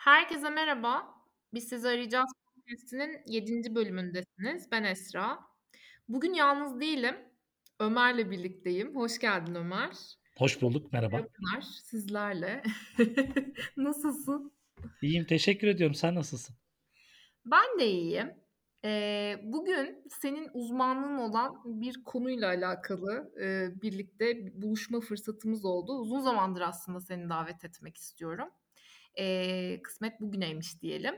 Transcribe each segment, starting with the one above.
Herkese merhaba. Biz sizi arayacağız podcast'inin 7. bölümündesiniz. Ben Esra. Bugün yalnız değilim. Ömer'le birlikteyim. Hoş geldin Ömer. Hoş bulduk. Merhaba. Ömer sizlerle. Nasılsın? İyiyim. Teşekkür ediyorum. Sen nasılsın? Ben de iyiyim. Eee, bugün senin uzmanlığın olan bir konuyla alakalı, eee, birlikte buluşma fırsatımız oldu. Uzun zamandır aslında seni davet etmek istiyorum. Eee, kısmet bugüneymiş diyelim.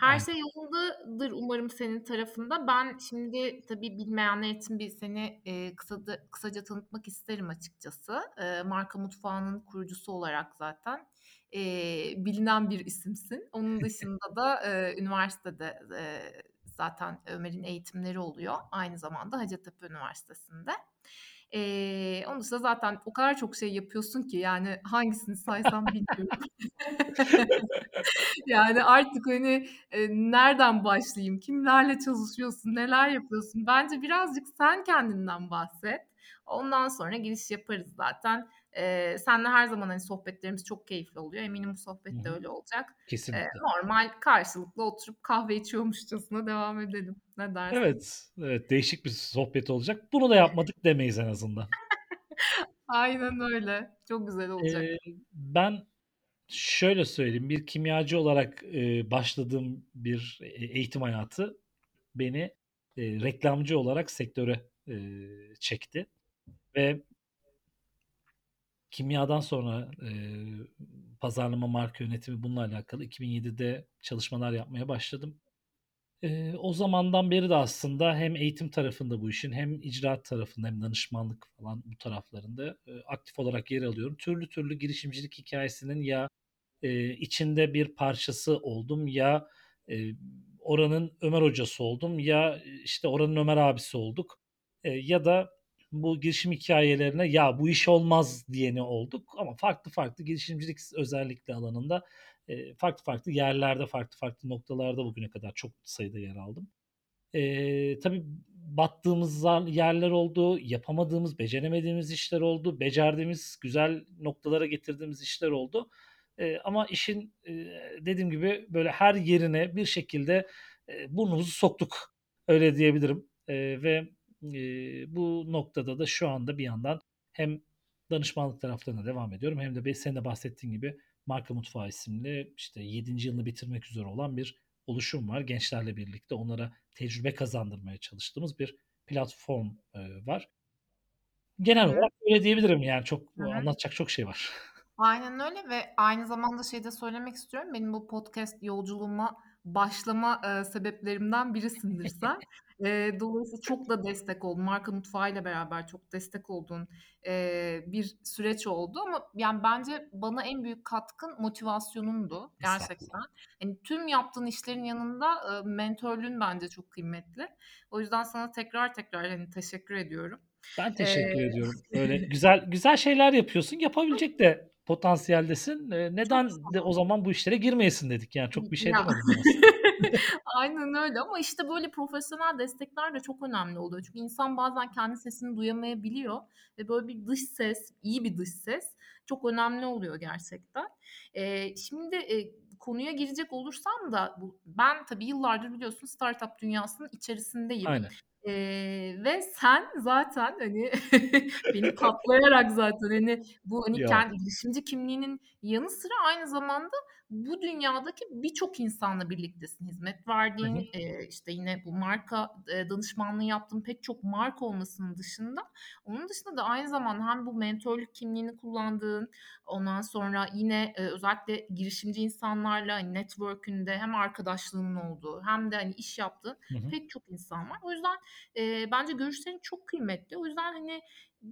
Her şey yolundadır umarım senin tarafında. Ben şimdi tabii bilmeyenler için bir seni eee, kısa kısaca tanıtmak isterim açıkçası. Eee, Marka Mutfağı'nın kurucusu olarak zaten eee, bilinen bir isimsin. Onun dışında da eee, üniversitede eee, zaten Ömer'in eğitimleri oluyor. Aynı zamanda Hacettepe Üniversitesi'nde. Eee, onun dışında zaten o kadar çok şey yapıyorsun ki yani hangisini saysam bilmiyorum. Yani artık hani e, nereden başlayayım? Kimlerle çalışıyorsun? Neler yapıyorsun? Bence birazcık sen kendinden bahset. Ondan sonra giriş yaparız zaten. Ee, senle her zaman hani sohbetlerimiz çok keyifli oluyor. Eminim bu sohbet de öyle olacak. Kesinlikle. normal karşılıklı oturup kahve içiyormuşçasına devam edelim. Ne dersin? Evet. Evet. Değişik bir sohbet olacak. Bunu da yapmadık demeyiz en azından. Aynen öyle. Çok güzel olacak. Ee, ben şöyle söyleyeyim. Bir kimyacı olarak e, başladığım bir e, eğitim hayatı beni e, reklamcı olarak sektöre e, çekti. Ve kimyadan sonra e, pazarlama, marka yönetimi bununla alakalı 2007'de çalışmalar yapmaya başladım. E, o zamandan beri de aslında hem eğitim tarafında bu işin hem icraat tarafında hem danışmanlık falan bu taraflarında e, aktif olarak yer alıyorum. Türlü türlü girişimcilik hikayesinin ya e, içinde bir parçası oldum ya e, oranın Ömer hocası oldum ya işte oranın Ömer abisi olduk e, ya da bu girişim hikayelerine ya bu iş olmaz diyeni olduk ama farklı farklı girişimcilik özellikle alanında e, farklı farklı yerlerde farklı farklı noktalarda bugüne kadar çok sayıda yer aldım. E, tabii battığımız yerler oldu, yapamadığımız, beceremediğimiz işler oldu, becerdiğimiz, güzel noktalara getirdiğimiz işler oldu. E, ama işin e, dediğim gibi böyle her yerine bir şekilde e, burnumuzu soktuk öyle diyebilirim. E, ve e, bu noktada da şu anda bir yandan hem danışmanlık taraflarına devam ediyorum hem de senin de bahsettiğin gibi Marka Mutfağı isimli işte 7. yılını bitirmek üzere olan bir oluşum var. Gençlerle birlikte onlara tecrübe kazandırmaya çalıştığımız bir platform e, var. Genel olarak öyle diyebilirim yani çok evet. anlatacak çok şey var. Aynen öyle ve aynı zamanda şey de söylemek istiyorum. Benim bu podcast yolculuğuma başlama e, sebeplerimden birisindir sen. e, dolayısıyla çok da destek oldun. Marka Mutfağı ile beraber çok destek olduğun e, bir süreç oldu ama yani bence bana en büyük katkın motivasyonundu gerçekten. Yani tüm yaptığın işlerin yanında e, mentörlüğün bence çok kıymetli. O yüzden sana tekrar tekrar hani teşekkür ediyorum. Ben teşekkür ee... ediyorum. Böyle güzel güzel şeyler yapıyorsun. Yapabilecek de potansiyeldesin. E, neden de o zaman bu işlere girmeyesin dedik. Yani çok bir şey aslında. Aynen öyle ama işte böyle profesyonel destekler de çok önemli oluyor. Çünkü insan bazen kendi sesini duyamayabiliyor ve böyle bir dış ses, iyi bir dış ses çok önemli oluyor gerçekten. Ee, şimdi e, konuya girecek olursam da ben tabii yıllardır biliyorsun startup dünyasının içerisindeyim. Aynen. Ee, ve sen zaten hani beni kaplayarak zaten hani bu hani Ya. kendi girişimci kimliğinin yanı sıra aynı zamanda bu dünyadaki birçok insanla birliktesin. Hizmet verdiğin hı. e, işte yine bu marka e, danışmanlığı yaptığın pek çok marka olmasının dışında onun dışında da aynı zamanda hem bu mentörlük kimliğini kullandığın ondan sonra yine e, özellikle girişimci insanlarla hani network'ünde hem arkadaşlığının olduğu hem de hani iş yaptığın Hı hı. pek çok insan var. O yüzden e, bence görüşlerin çok kıymetli. O yüzden hani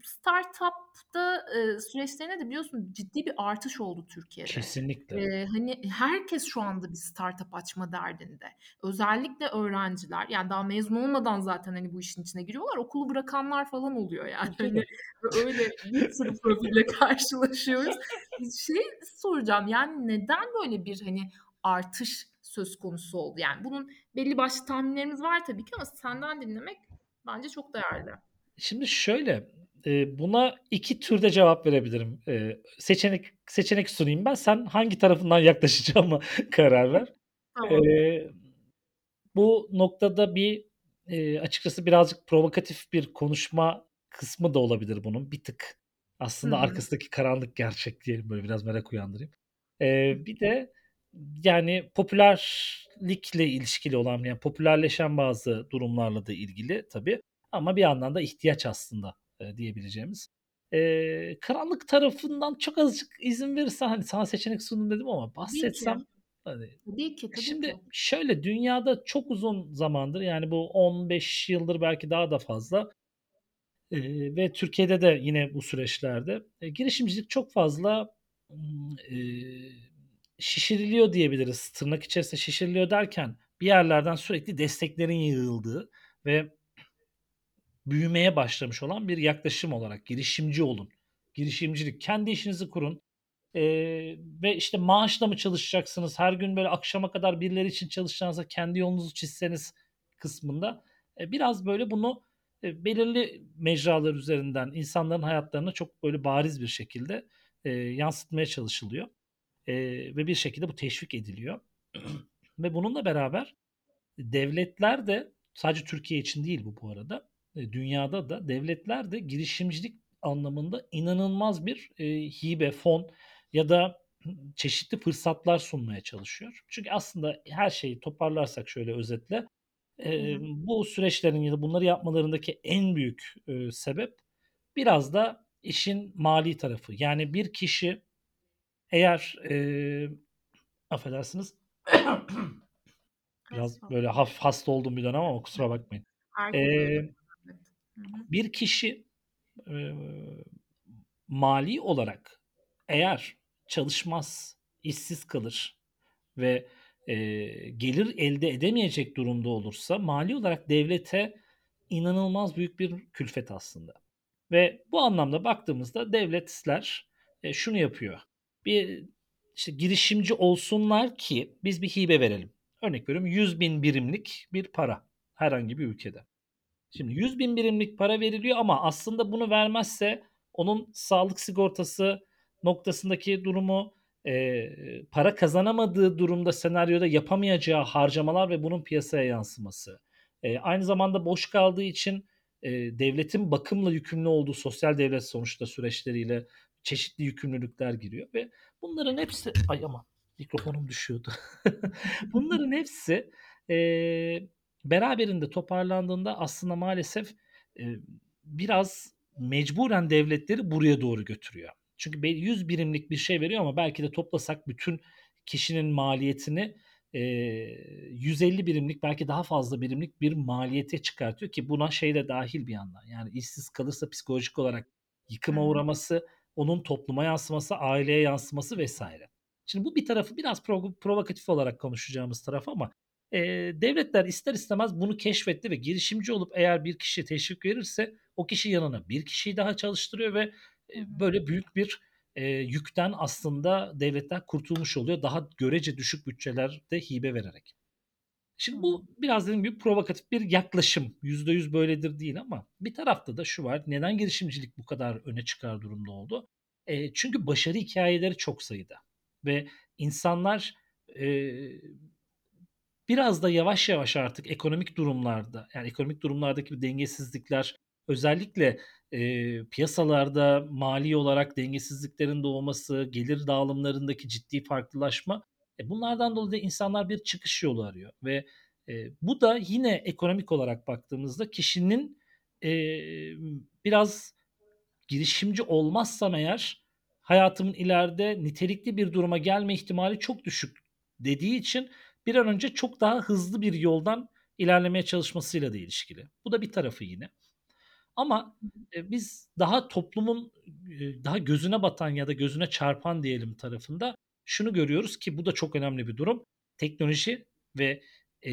startup'ta e, süreçlerine de biliyorsun ciddi bir artış oldu Türkiye'de. Kesinlikle. E, hani herkes şu anda bir startup açma derdinde. Özellikle öğrenciler yani daha mezun olmadan zaten hani bu işin içine giriyorlar. Okulu bırakanlar falan oluyor yani. Hani öyle bir sürü profille karşılaşıyoruz. Şey soracağım yani neden böyle bir hani artış söz konusu oldu? Yani bunun belli başlı tahminlerimiz var tabii ki ama senden dinlemek bence çok değerli. Şimdi şöyle e, buna iki türde cevap verebilirim. E, seçenek seçenek sunayım ben. Sen hangi tarafından yaklaşacağıma karar ver. Tamam. E, bu noktada bir e, açıkçası birazcık provokatif bir konuşma kısmı da olabilir bunun. Bir tık aslında hı. arkasındaki karanlık gerçek diyelim böyle biraz merak uyandırayım. E, bir de yani popülerlikle ilişkili olan yani popülerleşen bazı durumlarla da ilgili tabii ama bir yandan da ihtiyaç aslında e, diyebileceğimiz. E, karanlık tarafından çok azıcık izin verirsen hani sana seçenek sundum dedim ama Tabii ki. bahsetsem hani Tabii ki, tabii ki. Şimdi şöyle dünyada çok uzun zamandır yani bu 15 yıldır belki daha da fazla eee, ve Türkiye'de de yine bu süreçlerde e, girişimcilik çok fazla eee, şişiriliyor diyebiliriz. Tırnak içerisinde şişiriliyor derken bir yerlerden sürekli desteklerin yığıldığı ve büyümeye başlamış olan bir yaklaşım olarak girişimci olun. Girişimcilik, kendi işinizi kurun. Eee, ve işte maaşla mı çalışacaksınız? Her gün böyle akşama kadar birileri için çalışacağınıza kendi yolunuzu çizseniz kısmında e, biraz böyle bunu e, belirli mecralar üzerinden insanların hayatlarına çok böyle bariz bir şekilde e, yansıtmaya çalışılıyor. E, ve bir şekilde bu teşvik ediliyor. ve bununla beraber devletler de sadece Türkiye için değil bu bu arada dünyada da devletler de girişimcilik anlamında inanılmaz bir e, hibe, fon ya da çeşitli fırsatlar sunmaya çalışıyor. Çünkü aslında her şeyi toparlarsak şöyle özetle e, bu süreçlerin ya da bunları yapmalarındaki en büyük e, sebep biraz da işin mali tarafı. Yani bir kişi eğer e, affedersiniz biraz böyle hafif hasta olduğum bir dönem ama kusura bakmayın. Herkes bir kişi e, mali olarak eğer çalışmaz, işsiz kalır ve e, gelir elde edemeyecek durumda olursa mali olarak devlete inanılmaz büyük bir külfet aslında. Ve bu anlamda baktığımızda devletler e, şunu yapıyor. Bir işte girişimci olsunlar ki biz bir hibe verelim. Örnek veriyorum 100 bin birimlik bir para herhangi bir ülkede. Şimdi 100 bin birimlik para veriliyor ama aslında bunu vermezse onun sağlık sigortası noktasındaki durumu e, para kazanamadığı durumda senaryoda yapamayacağı harcamalar ve bunun piyasaya yansıması. E, aynı zamanda boş kaldığı için e, devletin bakımla yükümlü olduğu sosyal devlet sonuçta süreçleriyle çeşitli yükümlülükler giriyor ve bunların hepsi ay ama mikrofonum düşüyordu. bunların hepsi e, beraberinde toparlandığında aslında maalesef e, biraz mecburen devletleri buraya doğru götürüyor. Çünkü 100 birimlik bir şey veriyor ama belki de toplasak bütün kişinin maliyetini e, 150 birimlik belki daha fazla birimlik bir maliyete çıkartıyor ki buna şey de dahil bir yandan. Yani işsiz kalırsa psikolojik olarak yıkıma uğraması, onun topluma yansıması, aileye yansıması vesaire. Şimdi bu bir tarafı biraz prov- provokatif olarak konuşacağımız taraf ama e, devletler ister istemez bunu keşfetti ve girişimci olup eğer bir kişiye teşvik verirse o kişi yanına bir kişiyi daha çalıştırıyor ve e, böyle büyük bir e, yükten aslında devletler kurtulmuş oluyor. Daha görece düşük bütçelerde hibe vererek. Şimdi bu biraz dediğim gibi provokatif bir yaklaşım. %100 böyledir değil ama bir tarafta da şu var. Neden girişimcilik bu kadar öne çıkar durumda oldu? E, çünkü başarı hikayeleri çok sayıda. Ve insanlar e, biraz da yavaş yavaş artık ekonomik durumlarda yani ekonomik durumlardaki dengesizlikler özellikle e, piyasalarda mali olarak dengesizliklerin doğması, gelir dağılımlarındaki ciddi farklılaşma e, bunlardan dolayı insanlar bir çıkış yolu arıyor ve e, bu da yine ekonomik olarak baktığımızda kişinin e, biraz girişimci olmazsam eğer hayatımın ileride nitelikli bir duruma gelme ihtimali çok düşük dediği için bir an önce çok daha hızlı bir yoldan ilerlemeye çalışmasıyla da ilişkili. Bu da bir tarafı yine. Ama e, biz daha toplumun e, daha gözüne batan ya da gözüne çarpan diyelim tarafında şunu görüyoruz ki bu da çok önemli bir durum. Teknoloji ve e,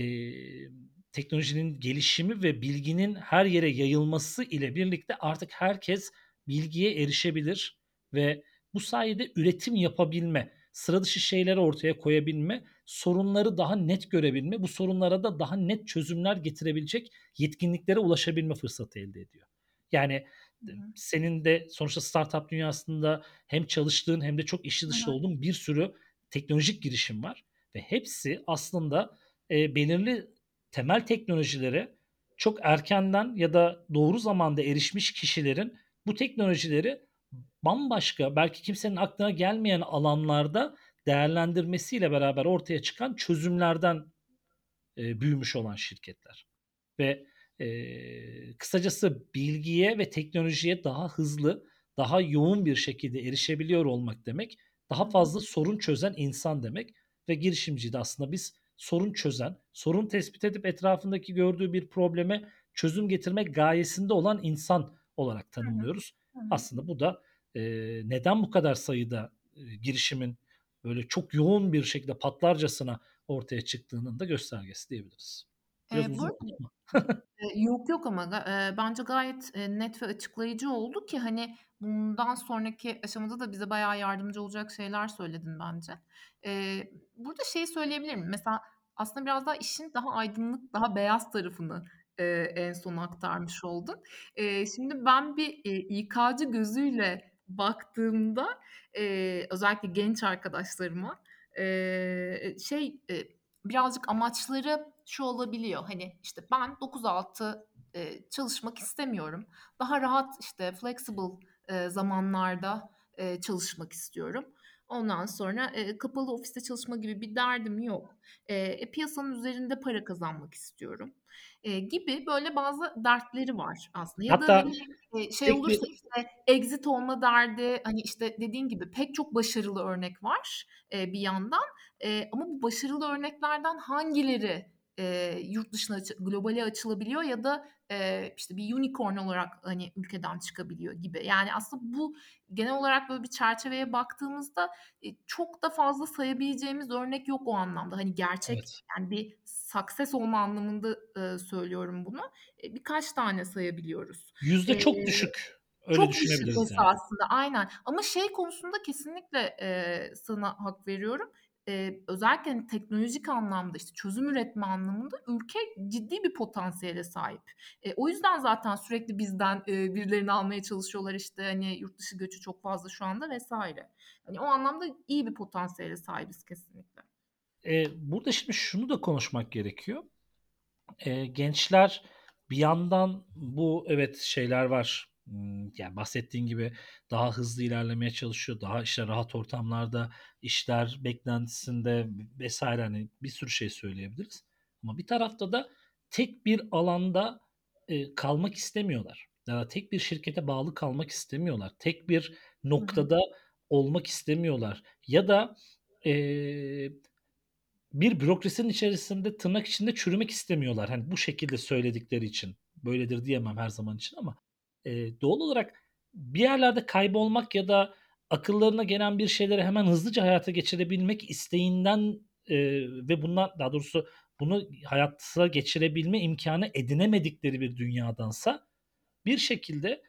teknolojinin gelişimi ve bilginin her yere yayılması ile birlikte artık herkes bilgiye erişebilir ve bu sayede üretim yapabilme, sıra dışı şeyleri ortaya koyabilme, sorunları daha net görebilme, bu sorunlara da daha net çözümler getirebilecek yetkinliklere ulaşabilme fırsatı elde ediyor. Yani senin de sonuçta startup dünyasında hem çalıştığın hem de çok dışlı hı. olduğun bir sürü teknolojik girişim var ve hepsi aslında, eee, belirli temel teknolojilere çok erkenden ya da doğru zamanda erişmiş kişilerin bu teknolojileri bambaşka, belki kimsenin aklına gelmeyen alanlarda değerlendirmesiyle beraber ortaya çıkan çözümlerden, eee, büyümüş olan şirketler. Ve, eee, kısacası bilgiye ve teknolojiye daha hızlı, daha yoğun bir şekilde erişebiliyor olmak demek, daha fazla sorun çözen insan demek ve girişimciyi de aslında biz sorun çözen, sorun tespit edip etrafındaki gördüğü bir probleme çözüm getirmek gayesinde olan insan olarak tanımlıyoruz. Hı. Aslında bu da, eee, neden bu kadar sayıda, eee, girişimin böyle çok yoğun bir şekilde patlarcasına ortaya çıktığının da göstergesi diyebiliriz. Biraz bu arada. Eee, yok, yok ama eee, bence gayet, eee, net ve açıklayıcı oldu ki, hani, bundan sonraki aşamada da bize bayağı yardımcı olacak şeyler söyledin bence. Eee, burada şeyi söyleyebilirim. Mesela aslında biraz daha işin daha aydınlık, daha beyaz tarafını, eee, en son aktarmış oldun. Eee, şimdi ben bir, eee, İK'cı gözüyle baktığımda, eee, özellikle genç arkadaşlarıma, eee, şey, eee, birazcık amaçları şu olabiliyor, hani, işte, ben 9-6, eee, çalışmak istemiyorum. Daha rahat, işte, flexible, eee, zamanlarda, eee, çalışmak istiyorum. Ondan sonra, eee, kapalı ofiste çalışma gibi bir derdim yok. Eee, e, piyasanın üzerinde para kazanmak istiyorum, eee, gibi böyle bazı dertleri var aslında ya da, Hatta hani, eee, şey olursa, işte, exit olma derdi, hani, işte, dediğin gibi pek çok başarılı örnek var, eee, bir yandan, eee, ama bu başarılı örneklerden hangileri, eee, yurt dışına globale açılabiliyor ya da, eee, işte, bir unicorn olarak, hani, ülkeden çıkabiliyor gibi. Yani, aslında bu genel olarak böyle bir çerçeveye baktığımızda, eee, çok da fazla sayabileceğimiz örnek yok o anlamda. Hani, gerçek, Evet. yani, bir success olma anlamında, ııı, söylüyorum bunu. Eee, birkaç tane sayabiliyoruz. Yüzde çok düşük. Öyle çok düşük düşünebiliriz yani. esasında, aynen ama şey konusunda kesinlikle, eee, sana hak veriyorum. Eee, özellikle, hani, teknolojik anlamda, işte, çözüm üretme anlamında ülke ciddi bir potansiyele sahip. Eee, o yüzden zaten sürekli bizden, eee, birilerini almaya çalışıyorlar, işte, hani, yurt dışı göçü çok fazla şu anda vs. Hani, o anlamda iyi bir potansiyele sahibiz kesinlikle. Eee, burada şimdi şunu da konuşmak gerekiyor. Eee, gençler bir yandan bu evet, şeyler var, yani, bahsettiğin gibi daha hızlı ilerlemeye çalışıyor, daha, işte, rahat ortamlarda, işler beklentisinde vs. hani, bir sürü şey söyleyebiliriz ama bir tarafta da tek bir alanda, eee, kalmak istemiyorlar ya da tek bir şirkete bağlı kalmak istemiyorlar. Tek bir noktada olmak istemiyorlar ya da, eee, bir bürokrasinin içerisinde tırnak içinde çürümek istemiyorlar. Hani, bu şekilde söyledikleri için. Böyledir diyemem her zaman için ama, eee, doğal olarak bir yerlerde kaybolmak ya da akıllarına gelen bir şeyleri hemen hızlıca hayata geçirebilmek isteğinden, eee, ve bundan daha doğrusu bunu hayata geçirebilme imkânı edinemedikleri bir dünyadansa bir şekilde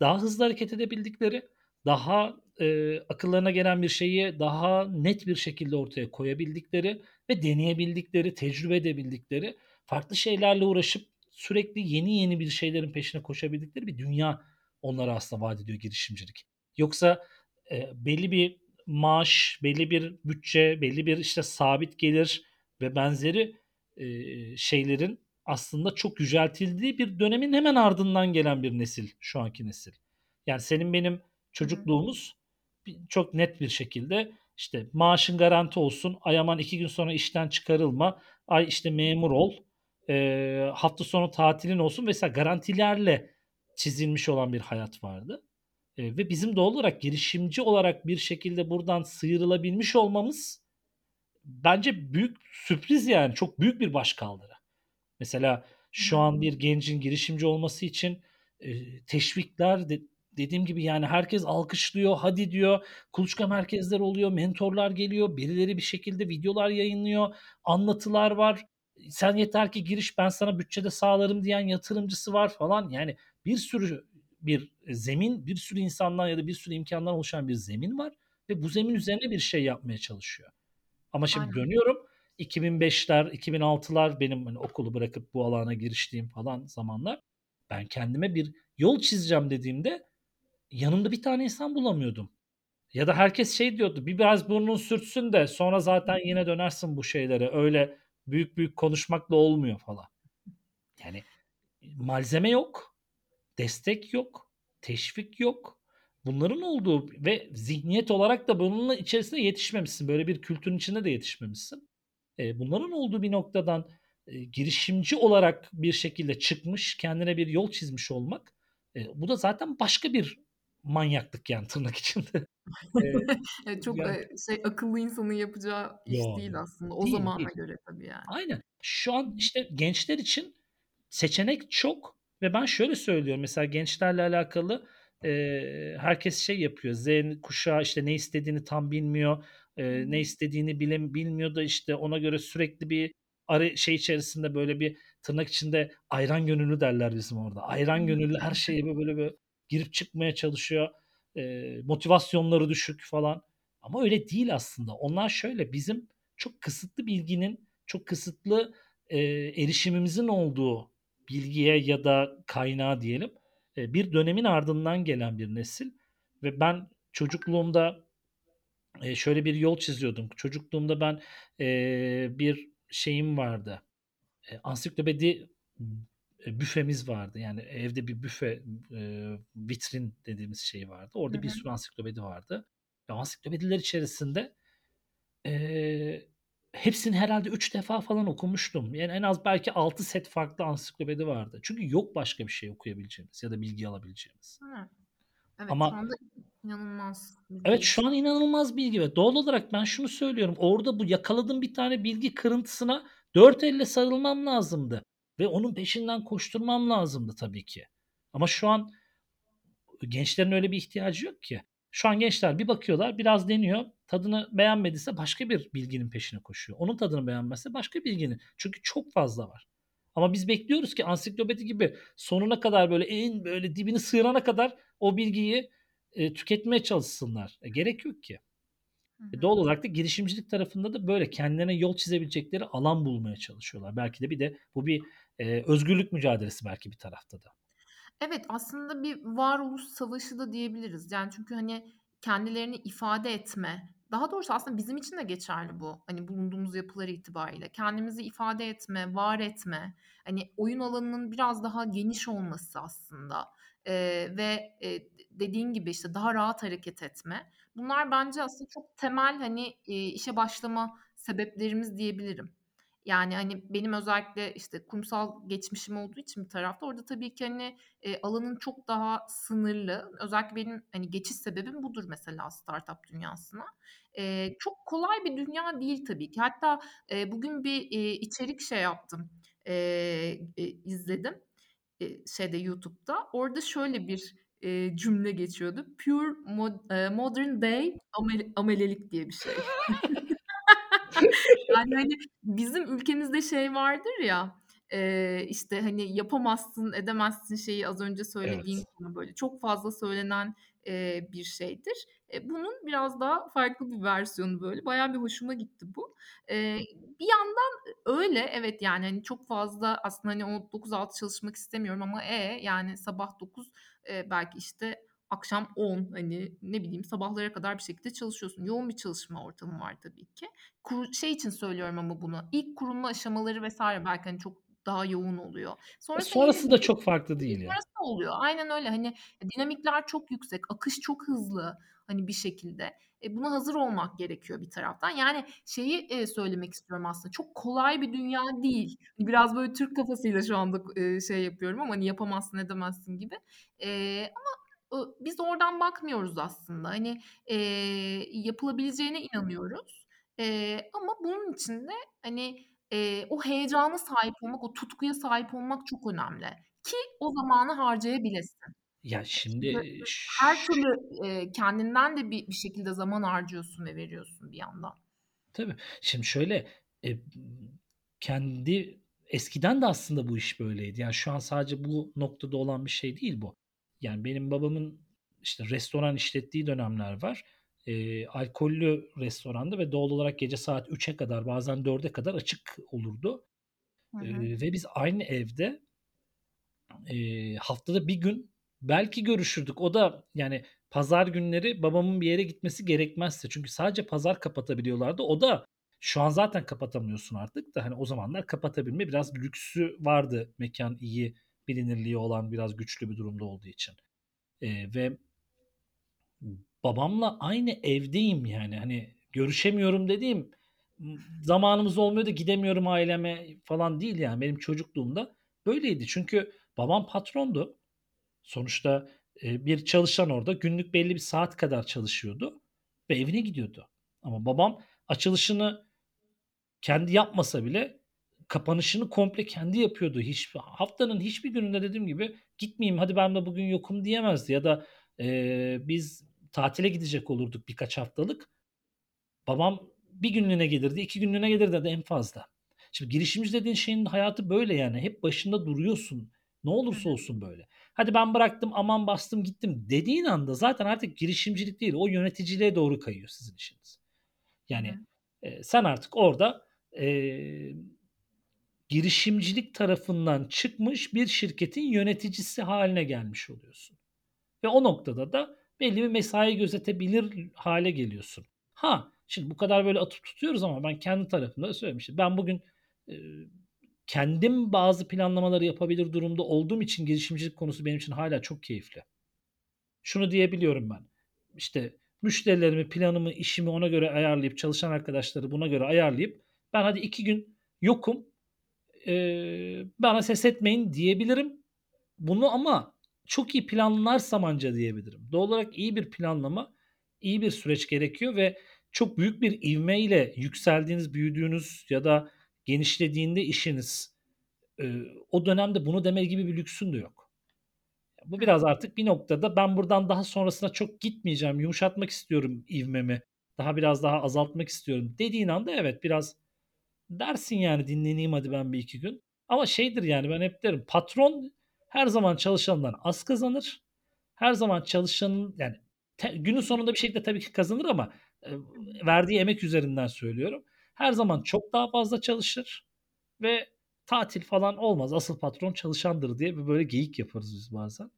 daha hızlı hareket edebildikleri, daha, eee, akıllarına gelen bir şeyi daha net bir şekilde ortaya koyabildikleri ve deneyebildikleri, tecrübe edebildikleri, farklı şeylerle uğraşıp sürekli yeni yeni bir şeylerin peşine koşabildikleri bir dünya onlara aslında vaat ediyor girişimcilik. Yoksa, eee, belli bir maaş, belli bir bütçe, belli bir, işte, sabit gelir ve benzeri, eee, şeylerin aslında çok yüceltildiği bir dönemin hemen ardından gelen bir nesil şu anki nesil. Yani, senin benim çocukluğumuz çok net bir şekilde, işte, maaşın garanti olsun, ay aman 2 gün sonra işten çıkarılma, ay, işte, memur ol, eee, hafta sonu tatilin olsun vs. garantilerle çizilmiş olan bir hayat vardı, eee, ve bizim doğal olarak girişimci olarak bir şekilde buradan sıyrılabilmiş olmamız bence büyük sürpriz yani, çok büyük bir başkaldırı. Mesela şu an bir gencin girişimci olması için, eee, teşvikler de dediğim gibi, yani, herkes alkışlıyor, hadi diyor, kuluçka merkezleri oluyor, mentorlar geliyor, birileri bir şekilde videolar yayınlıyor, anlatılar var. Sen yeter ki giriş, ben sana bütçe de sağlarım diyen yatırımcısı var falan. Yani, bir sürü bir zemin, bir sürü insandan ya da bir sürü imkândan oluşan bir zemin var ve bu zemin üzerine bir şey yapmaya çalışıyor. Ama şimdi Aynen. dönüyorum 2005'ler, 2006'lar benim, hani, okulu bırakıp bu alana giriştiğim falan zamanlar. Ben kendime bir yol çizeceğim dediğimde yanımda bir tane insan bulamıyordum. Ya da herkes şey diyordu, "Bir biraz burnun sürtsün de sonra zaten yine dönersin bu şeylere. Öyle büyük büyük konuşmakla olmuyor." falan. Yani malzeme yok, destek yok, teşvik yok. Bunların olduğu ve zihniyet olarak da bununla içerisinde yetişmemişsin. Böyle bir kültürün içinde de yetişmemişsin. Eee, bunların olduğu bir noktadan, eee, girişimci olarak bir şekilde çıkmış, kendine bir yol çizmiş olmak, eee, bu da zaten başka bir manyaklık yani tırnak içinde. Evet, çok, yani şey, akıllı insanın yapacağı iş Yo, değil aslında o değil, zamana değil. göre tabii yani. Aynen. Şu an işte gençler için seçenek çok ve ben şöyle söylüyorum mesela gençlerle alakalı, eee, herkes şey yapıyor, Z kuşağı işte ne istediğini tam bilmiyor, eee, ne istediğini bile bilmiyor da işte ona göre sürekli bir arı şey içerisinde böyle bir tırnak içinde ayran gönüllü derler bizim orada. Ayran gönüllü her şeye böyle böyle girip çıkmaya çalışıyor. Eee, motivasyonları düşük falan ama öyle değil aslında. Onlar şöyle bizim çok kısıtlı bilginin, çok kısıtlı, eee, erişimimizin olduğu bilgiye ya da kaynağa diyelim, eee, bir dönemin ardından gelen bir nesil ve ben çocukluğumda, eee, şöyle bir yol çiziyordum. Çocukluğumda ben, eee, bir şeyim vardı, eee, ansiklopedi, büfemiz vardı. Yani evde bir büfe, eee, vitrin dediğimiz şey vardı. Orada bir hı. sürü ansiklopedi vardı ve ansiklopediler içerisinde, eee, hepsini herhâlde 3 defa falan okumuştum. Yani en az belki 6 set farklı ansiklopedi vardı. Çünkü yok başka bir şey okuyabileceğimiz ya da bilgi alabileceğimiz. Evet. Şu Ama anda inanılmaz bilgi Evet, şu an inanılmaz bilgi ve doğal olarak ben şunu söylüyorum, orada bu yakaladığım bir tane bilgi kırıntısına dört elle sarılmam lazımdı ve onun peşinden koşturmam lazımdı tabii ki. Ama şu an gençlerin öyle bir ihtiyacı yok ki. Şu an gençler bir bakıyorlar, biraz deniyor, tadını beğenmediyse başka bir bilginin peşine koşuyor. Onun tadını beğenmezse başka bilginin. Çünkü çok fazla var. Ama biz bekliyoruz ki ansiklopedi gibi sonuna kadar böyle en böyle dibini sıyırana kadar o bilgiyi, eee, tüketmeye çalışsınlar. E, gerek yok ki. E, doğal olarak da girişimcilik tarafında da böyle kendilerine yol çizebilecekleri alan bulmaya çalışıyorlar. Belki de bir de bu bir, eee, özgürlük mücadelesi belki bir tarafta da. Evet, aslında bir varoluş savaşı da diyebiliriz. Yani çünkü, hani, kendilerini ifade etme, daha doğrusu aslında bizim için de geçerli bu, hani, bulunduğumuz yapılar itibariyle. Kendimizi ifade etme, var etme, hani, oyun alanının biraz daha geniş olması aslında, eee, ve, eee, dediğin gibi, işte, daha rahat hareket etme. Bunlar bence aslında çok temel, hani, eee, işe başlama sebeplerimiz diyebilirim. Yani, hani, benim özellikle, işte, kurumsal geçmişim olduğu için bir tarafta orada tabii ki, hani, eee, alanın çok daha sınırlı. Özellikle benim, hani, geçiş sebebim budur mesela startup dünyasına. Eee, çok kolay bir dünya değil tabii ki. Hatta, eee, bugün bir, eee, içerik şey yaptım, eee, eee, izledim, eee, şeyde YouTube'da. Orada şöyle bir, eee, cümle geçiyordu. "Pure mod modern day amele amelelik" diye bir şey. Yani, hani, bizim ülkemizde şey vardır ya, eee, işte, hani, yapamazsın, edemezsin şeyi az önce söylediğin Evet. konu böyle çok fazla söylenen, eee, bir şeydir. E, bunun biraz daha farklı bir versiyonu böyle. Bayağı bir hoşuma gitti bu. Eee, bir yandan öyle, evet, yani, hani, çok fazla aslında, hani, o 9-6 çalışmak istemiyorum ama, e, yani, sabah 9, eee, belki, işte, akşam 10, hani, ne bileyim, sabahlara kadar bir şekilde çalışıyorsun. Yoğun bir çalışma ortamı var tabii ki. Kur şey için söylüyorum ama bunu, ilk kurulma aşamaları vs. belki, hani, çok daha yoğun oluyor. E, yine sonrası da çok farklı değil sonrası da oluyor. Aynen öyle. Hani, dinamikler çok yüksek, akış çok hızlı, hani, bir şekilde. E, buna hazır olmak gerekiyor bir taraftan. Yani, şeyi, eee, söylemek istiyorum aslında, çok kolay bir dünya değil. Biraz böyle Türk kafasıyla şu anda eee, şey yapıyorum ama, hani, yapamazsın, edemezsin gibi. Eee, ama, biz oradan bakmıyoruz aslında. Hani, eee, yapılabileceğine inanıyoruz. Eee, ama bunun için de, hani, eee, o heyecana sahip olmak, o tutkuya sahip olmak çok önemli ki o zamanı harcayabilesin. Ya, şimdi her türlü, eee, kendinden de bir bir şekilde zaman harcıyorsun ve veriyorsun bir yandan. Tabii. Şimdi şöyle, eee, kendi eskiden de aslında bu iş böyleydi. Yani, şu an sadece bu noktada olan bir şey değil bu. Yani, benim babamın, işte, restoran işlettiği dönemler var. Eee, alkollü restorandı ve doğal olarak gece saat 3'e kadar bazen 4'e kadar açık olurdu. Hı hı. Eee, ve biz aynı evde Eee, haftada bir gün belki görüşürdük. O da yani pazar günleri babamın bir yere gitmesi gerekmezse. Çünkü sadece pazar kapatabiliyorlardı. O da şu an zaten kapatamıyorsun artık da hani o zamanlar kapatabilme biraz lüksü vardı. Mekan iyi, bilinirliği olan biraz güçlü bir durumda olduğu için. Eee, ve babamla aynı evdeyim yani. Hani görüşemiyorum dediğim zamanımız olmuyor da gidemiyorum aileme falan değil yani. Benim çocukluğumda böyleydi. Çünkü babam patrondu. Sonuçta e, bir çalışan orada günlük belli bir saat kadar çalışıyordu ve evine gidiyordu. Ama babam açılışını kendi yapmasa bile kapanışını komple kendi yapıyordu. Hiç haftanın hiçbir gününde dediğim gibi gitmeyeyim hadi ben de bugün yokum diyemezdi ya da e, biz tatile gidecek olurduk birkaç haftalık. Babam bir günlüğüne gelirdi, iki günlüğüne gelirdi de en fazla. Şimdi girişimci dediğin şeyin hayatı böyle yani. Hep başında duruyorsun. Ne olursa olsun böyle. Hadi ben bıraktım aman bastım gittim dediğin anda zaten artık girişimcilik değil o yöneticiliğe doğru kayıyor sizin işiniz. Yani e, sen artık orada e, girişimcilik tarafından çıkmış bir şirketin yöneticisi haline gelmiş oluyorsun. Ve o noktada da belli bir mesai gözetebilir hale geliyorsun. Ha şimdi bu kadar böyle atıp tutuyoruz ama ben kendi tarafımda söylemiştim. Ben bugün e, kendim bazı planlamaları yapabilir durumda olduğum için girişimcilik konusu benim için hala çok keyifli. Şunu diyebiliyorum ben. İşte müşterilerimi, planımı, işimi ona göre ayarlayıp, çalışan arkadaşları buna göre ayarlayıp ben hadi iki gün yokum ee, bana ses etmeyin diyebilirim. Bunu ama çok iyi planlarsam anca diyebilirim. Doğal olarak iyi bir planlama, iyi bir süreç gerekiyor ve çok büyük bir ivmeyle yükseldiğiniz, büyüdüğünüz ya da genişlediğinde işiniz e, o dönemde bunu deme gibi bir lüksün de yok. Bu biraz artık bir noktada ben buradan daha sonrasına çok gitmeyeceğim. Yumuşatmak istiyorum ivmemi. Daha biraz daha azaltmak istiyorum dediğin anda evet biraz dersin yani dinleneyim hadi ben bir iki gün. Ama şeydir yani ben hep derim patron her zaman çalışandan az kazanır. Her zaman çalışanın yani te, günün sonunda bir şekilde tabii ki kazanır ama e, verdiği emek üzerinden söylüyorum. Her zaman çok daha fazla çalışır ve tatil falan olmaz. Asıl patron çalışandır diye bir böyle geyik yaparız biz bazen.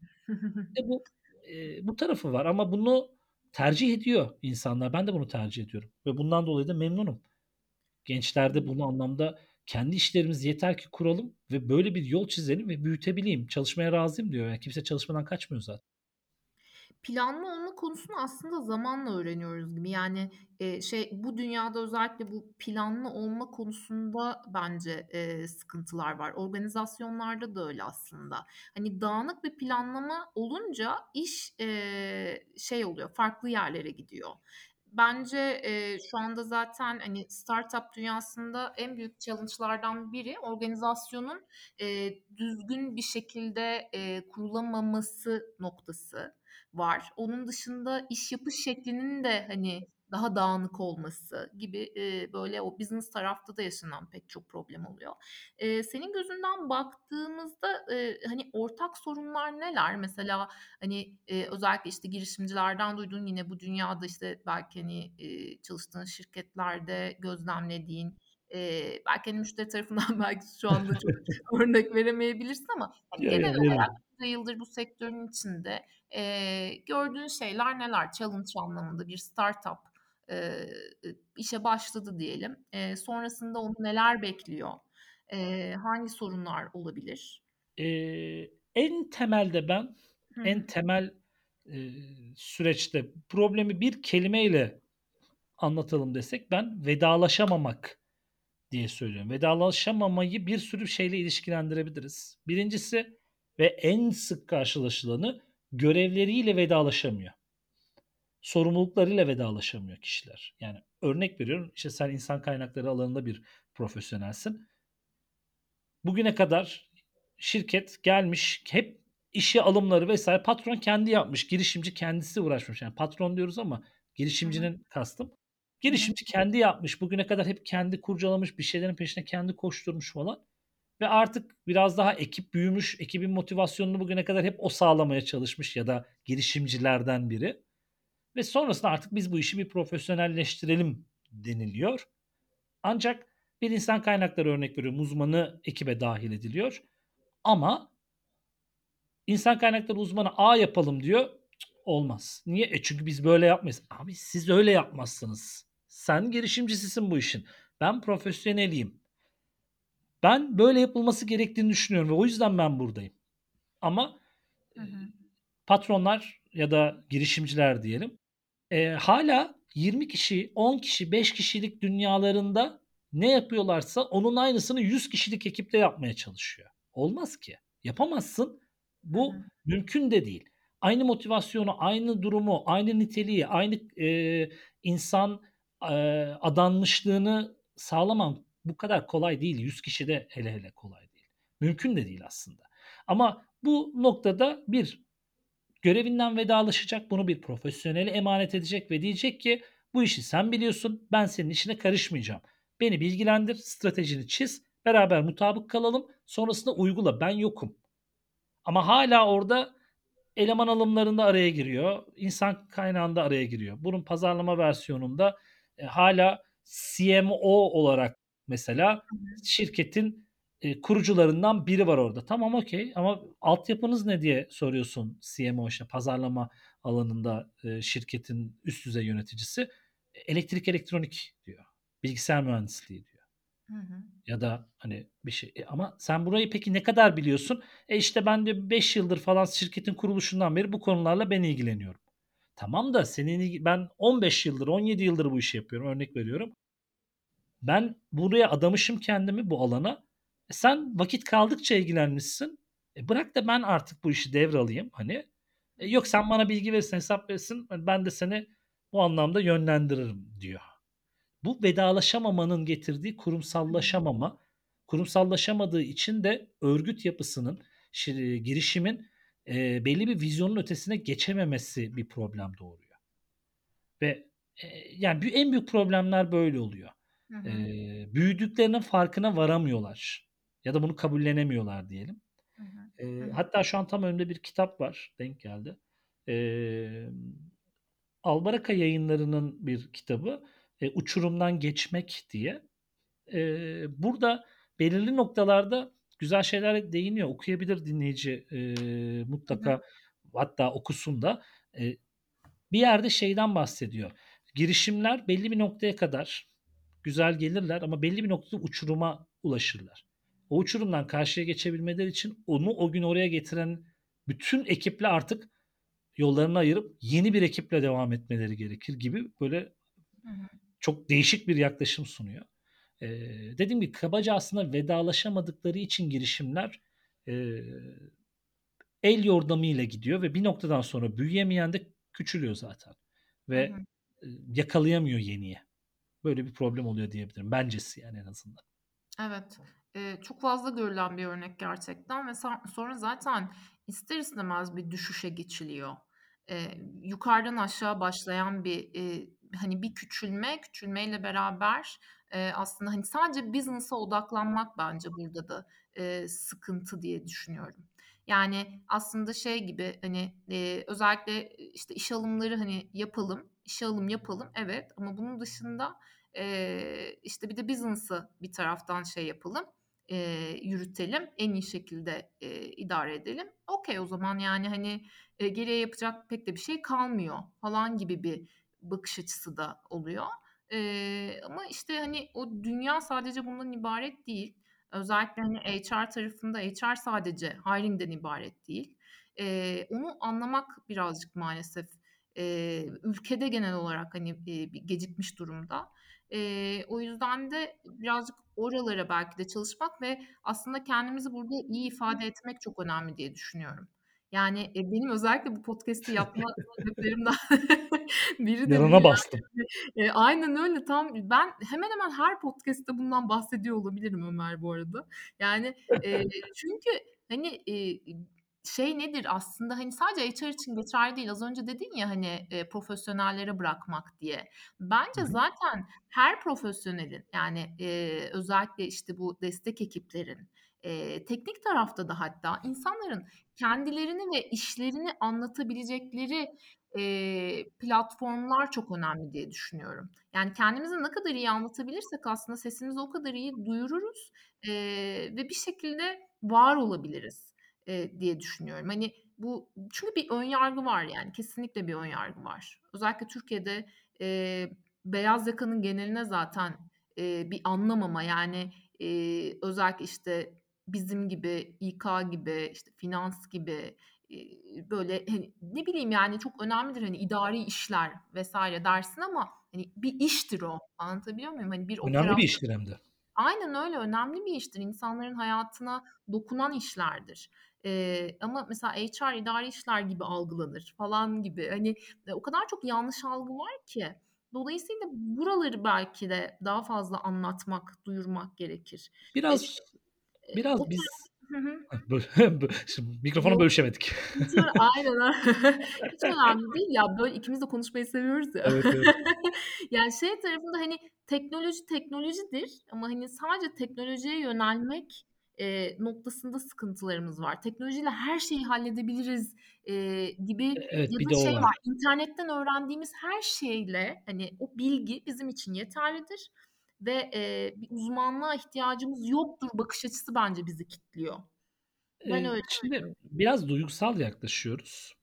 e bu e, bu tarafı var ama bunu tercih ediyor insanlar. Ben de bunu tercih ediyorum ve bundan dolayı da memnunum. Gençlerde bunu anlamda kendi işlerimizi yeter ki kuralım ve böyle bir yol çizelim ve büyütebileyim. Çalışmaya razıyım diyor. Yani kimse çalışmadan kaçmıyor zaten. Planlı olma konusunu aslında zamanla öğreniyoruz gibi. Yani, eee, şey, bu dünyada özellikle bu planlı olma konusunda bence, eee, sıkıntılar var. Organizasyonlarda da öyle aslında. Hani, dağınık bir planlama olunca iş, eee, şey oluyor, farklı yerlere gidiyor. Bence, eee, şu anda zaten, hani, startup dünyasında en büyük challenge'lardan biri organizasyonun, eee, düzgün bir şekilde, eee, kurulamaması noktası var. Onun dışında iş yapış şeklinin de, hani, daha dağınık olması gibi, eee, böyle o business tarafta da yaşanan pek çok problem oluyor. Eee, senin gözünden baktığımızda, eee, hani, ortak sorunlar neler? Mesela, hani, eee, özellikle, işte, girişimcilerden duyduğun yine bu dünyada, işte, belki, hani, eee, çalıştığın şirketlerde gözlemlediğin, eee, belki, hani, müşteri tarafından belki şu anda çok örnek veremeyebilirsin ama, hani, Ya, ya, genel veririm. olarak bunca yıldır bu sektörün içinde, eee, gördüğün şeyler neler? Challenge anlamında bir startup, eee, işe başladı diyelim. Eee, sonrasında onu neler bekliyor? Eee, hangi sorunlar olabilir? Eee, en temelde ben, Hı en temel, eee, süreçte problemi bir kelimeyle anlatalım desek ben vedalaşamamak diye söylüyorum. Vedalaşamamayı bir sürü şeyle ilişkilendirebiliriz. Birincisi ve en sık karşılaşılanı görevleriyle vedalaşamıyor. Sorumluluklarıyla vedalaşamıyor kişiler. Yani örnek veriyorum işte sen insan kaynakları alanında bir profesyonelsin. Bugüne kadar şirket gelmiş hep işe alımları vesaire patron kendi yapmış. Girişimci kendisi uğraşmış. Yani patron diyoruz ama girişimcinin kastım. Girişimci kendi yapmış. Bugüne kadar hep kendi kurcalamış. Bir şeylerin peşine kendi koşturmuş falan. Ve artık biraz daha ekip büyümüş. Ekibin motivasyonunu bugüne kadar hep o sağlamaya çalışmış ya da girişimcilerden biri. Ve sonrasında artık biz bu işi bir profesyonelleştirelim deniliyor. Ancak bir insan kaynakları örnek veriyorum uzmanı ekibe dahil ediliyor. Ama insan kaynakları uzmanı A yapalım diyor. olmaz. Niye? E çünkü biz böyle yapmayız. Abi siz öyle yapmazsınız. Sen girişimcisisin bu işin. Ben profesyoneliyim. Ben böyle yapılması gerektiğini düşünüyorum ve o yüzden ben buradayım. Ama Hı hı. patronlar ya da girişimciler diyelim e, hala 20 kişi, 10 kişi, 5 kişilik dünyalarında ne yapıyorlarsa onun aynısını 100 kişilik ekipte yapmaya çalışıyor. Olmaz ki. Yapamazsın. Bu Hı mümkün de değil. Aynı motivasyonu, aynı durumu, aynı niteliği, aynı e, insan e, adanmışlığını sağlamam bu kadar kolay değil. 100 kişi de hele hele kolay değil. Mümkün de değil aslında. Ama bu noktada bir görevinden vedalaşacak, bunu bir profesyonele emanet edecek ve diyecek ki bu işi sen biliyorsun, ben senin işine karışmayacağım. Beni bilgilendir, stratejini çiz, beraber mutabık kalalım, sonrasında uygula, ben yokum. Ama hala orada eleman alımlarında araya giriyor, insan kaynağında araya giriyor. Bunun pazarlama versiyonunda e, hala CMO olarak mesela şirketin e, kurucularından biri var orada. Tamam okey ama altyapınız ne diye soruyorsun CMO işte pazarlama alanında e, şirketin üst düzey yöneticisi. Elektrik elektronik diyor. Bilgisayar mühendisliği diyor. Hı hı. Ya da hani bir şey e, ama sen burayı peki ne kadar biliyorsun? E işte ben de 5 yıldır falan şirketin kuruluşundan beri bu konularla ben ilgileniyorum. Tamam da senin ben 15 yıldır 17 yıldır bu işi yapıyorum örnek veriyorum. Ben buraya adamışım kendimi bu alana. E sen vakit kaldıkça ilgilenmişsin. E bırak da ben artık bu işi devralayım hani. E yok sen bana bilgi verirsin, hesap verirsin. Ben de seni bu anlamda yönlendiririm diyor. Bu vedalaşamamanın getirdiği kurumsallaşamama. Kurumsallaşamadığı için de örgüt yapısının, girişimin e, belli bir vizyonun ötesine geçememesi bir problem doğuruyor. Ve e, yani en büyük problemler böyle oluyor. Hı hı. E, büyüdüklerinin farkına varamıyorlar ya da bunu kabullenemiyorlar diyelim. Hı hı. E, hatta şu an tam önümde bir kitap var, denk geldi. E, Albaraka yayınlarının bir kitabı e, Uçurumdan Geçmek diye. E, burada belirli noktalarda güzel şeyler değiniyor. Okuyabilir dinleyici e, mutlaka Hı hı. hatta okusun da. E, bir yerde şeyden bahsediyor. Girişimler belli bir noktaya kadar güzel gelirler ama belli bir noktada uçuruma ulaşırlar. O uçurumdan karşıya geçebilmeleri için onu o gün oraya getiren bütün ekiple artık yollarını ayırıp yeni bir ekiple devam etmeleri gerekir gibi böyle Hı hı. çok değişik bir yaklaşım sunuyor. Ee, dediğim gibi kabaca aslında vedalaşamadıkları için girişimler e, el yordamıyla gidiyor ve bir noktadan sonra büyüyemeyen de küçülüyor zaten. Ve Hı hı. e, yakalayamıyor yeniye. Böyle bir problem oluyor diyebilirim. Bencesi yani en azından. Evet. Eee, çok fazla görülen bir örnek gerçekten ve sonra zaten ister istemez bir düşüşe geçiliyor. Eee, yukarıdan aşağı başlayan bir, eee, hani, bir küçülme, küçülmeyle beraber, eee, aslında, hani, sadece business'a odaklanmak bence burada da, eee, sıkıntı diye düşünüyorum. Yani, aslında şey gibi, hani, eee, özellikle, işte, iş alımları, hani, yapalım, işe alım yapalım, evet ama bunun dışında, eee, işte, bir de business'ı bir taraftan şey yapalım, eee, yürütelim, en iyi şekilde, eee, idare edelim. Okay, o zaman, yani, hani, eee, geriye yapacak pek de bir şey kalmıyor falan gibi bir bakış açısı da oluyor. Eee, ama, işte, hani, o dünya sadece bundan ibaret değil. Özellikle, hani, HR tarafında HR sadece hiring'den ibaret değil. Eee, onu anlamak birazcık maalesef, eee, ülkede genel olarak, hani, bir gecikmiş durumda. Eee, o yüzden de birazcık oralara belki de çalışmak ve aslında kendimizi burada iyi ifade etmek çok önemli diye düşünüyorum. Yani, eee, benim özellikle bu podcast'i yapma sebeplerimden biri de Yanına bastım. Eee, aynen öyle. Tam ben hemen hemen her podcast'te bundan bahsediyor olabilirim Ömer bu arada. Yani, eee, çünkü, hani, eee, şey nedir aslında, hani, sadece HR için geçerli değil. Az önce dedin ya, hani, eee, profesyonellere bırakmak diye. Bence zaten her profesyonelin, yani, eee, özellikle, işte, bu destek ekiplerin, eee, teknik tarafta da hatta insanların kendilerini ve işlerini anlatabilecekleri, eee, platformlar çok önemli diye düşünüyorum. Yani, kendimizi ne kadar iyi anlatabilirsek aslında sesimizi o kadar iyi duyururuz, eee, ve bir şekilde var olabiliriz. Eee, diye düşünüyorum. Hani bu çünkü bir ön yargı var yani kesinlikle bir ön yargı var. Özellikle Türkiye'de, eee, beyaz yakanın geneline zaten, eee, bir anlamama yani, eee, özellikle işte bizim gibi, İK gibi, işte finans gibi, böyle hani ne bileyim yani çok önemlidir hani idari işler vesaire dersin ama hani bir iştir o. Anlatabiliyor muyum? Hani bir Önemli bir operasyon iştir hem de. Aynen öyle, önemli bir iştir. İnsanların hayatına dokunan işlerdir. Eee, ama mesela HR idari işler gibi algılanır falan gibi. Hani e, o kadar çok yanlış algı var ki. Dolayısıyla buraları belki de daha fazla anlatmak, duyurmak gerekir. E, Biraz eee, o biraz biz mikrofonu bölüşemedik. Hiç Aynen. Hiç önemli değil ya. Böyle ikimiz de konuşmayı seviyoruz ya. Evet, evet. Yani şey tarafında hani teknoloji teknolojidir ama hani sadece teknolojiye yönelmek, eee, noktasında sıkıntılarımız var. Teknolojiyle her şeyi halledebiliriz, eee, gibi E evet, ya bir da şey var. var, internetten öğrendiğimiz her şeyle hani o bilgi bizim için yeterlidir ve, eee, bir uzmanlığa ihtiyacımız yoktur bakış açısı bence bizi kitliyor. Ben Eee, öyle şimdi düşünüyorum. biraz duygusal yaklaşıyoruz.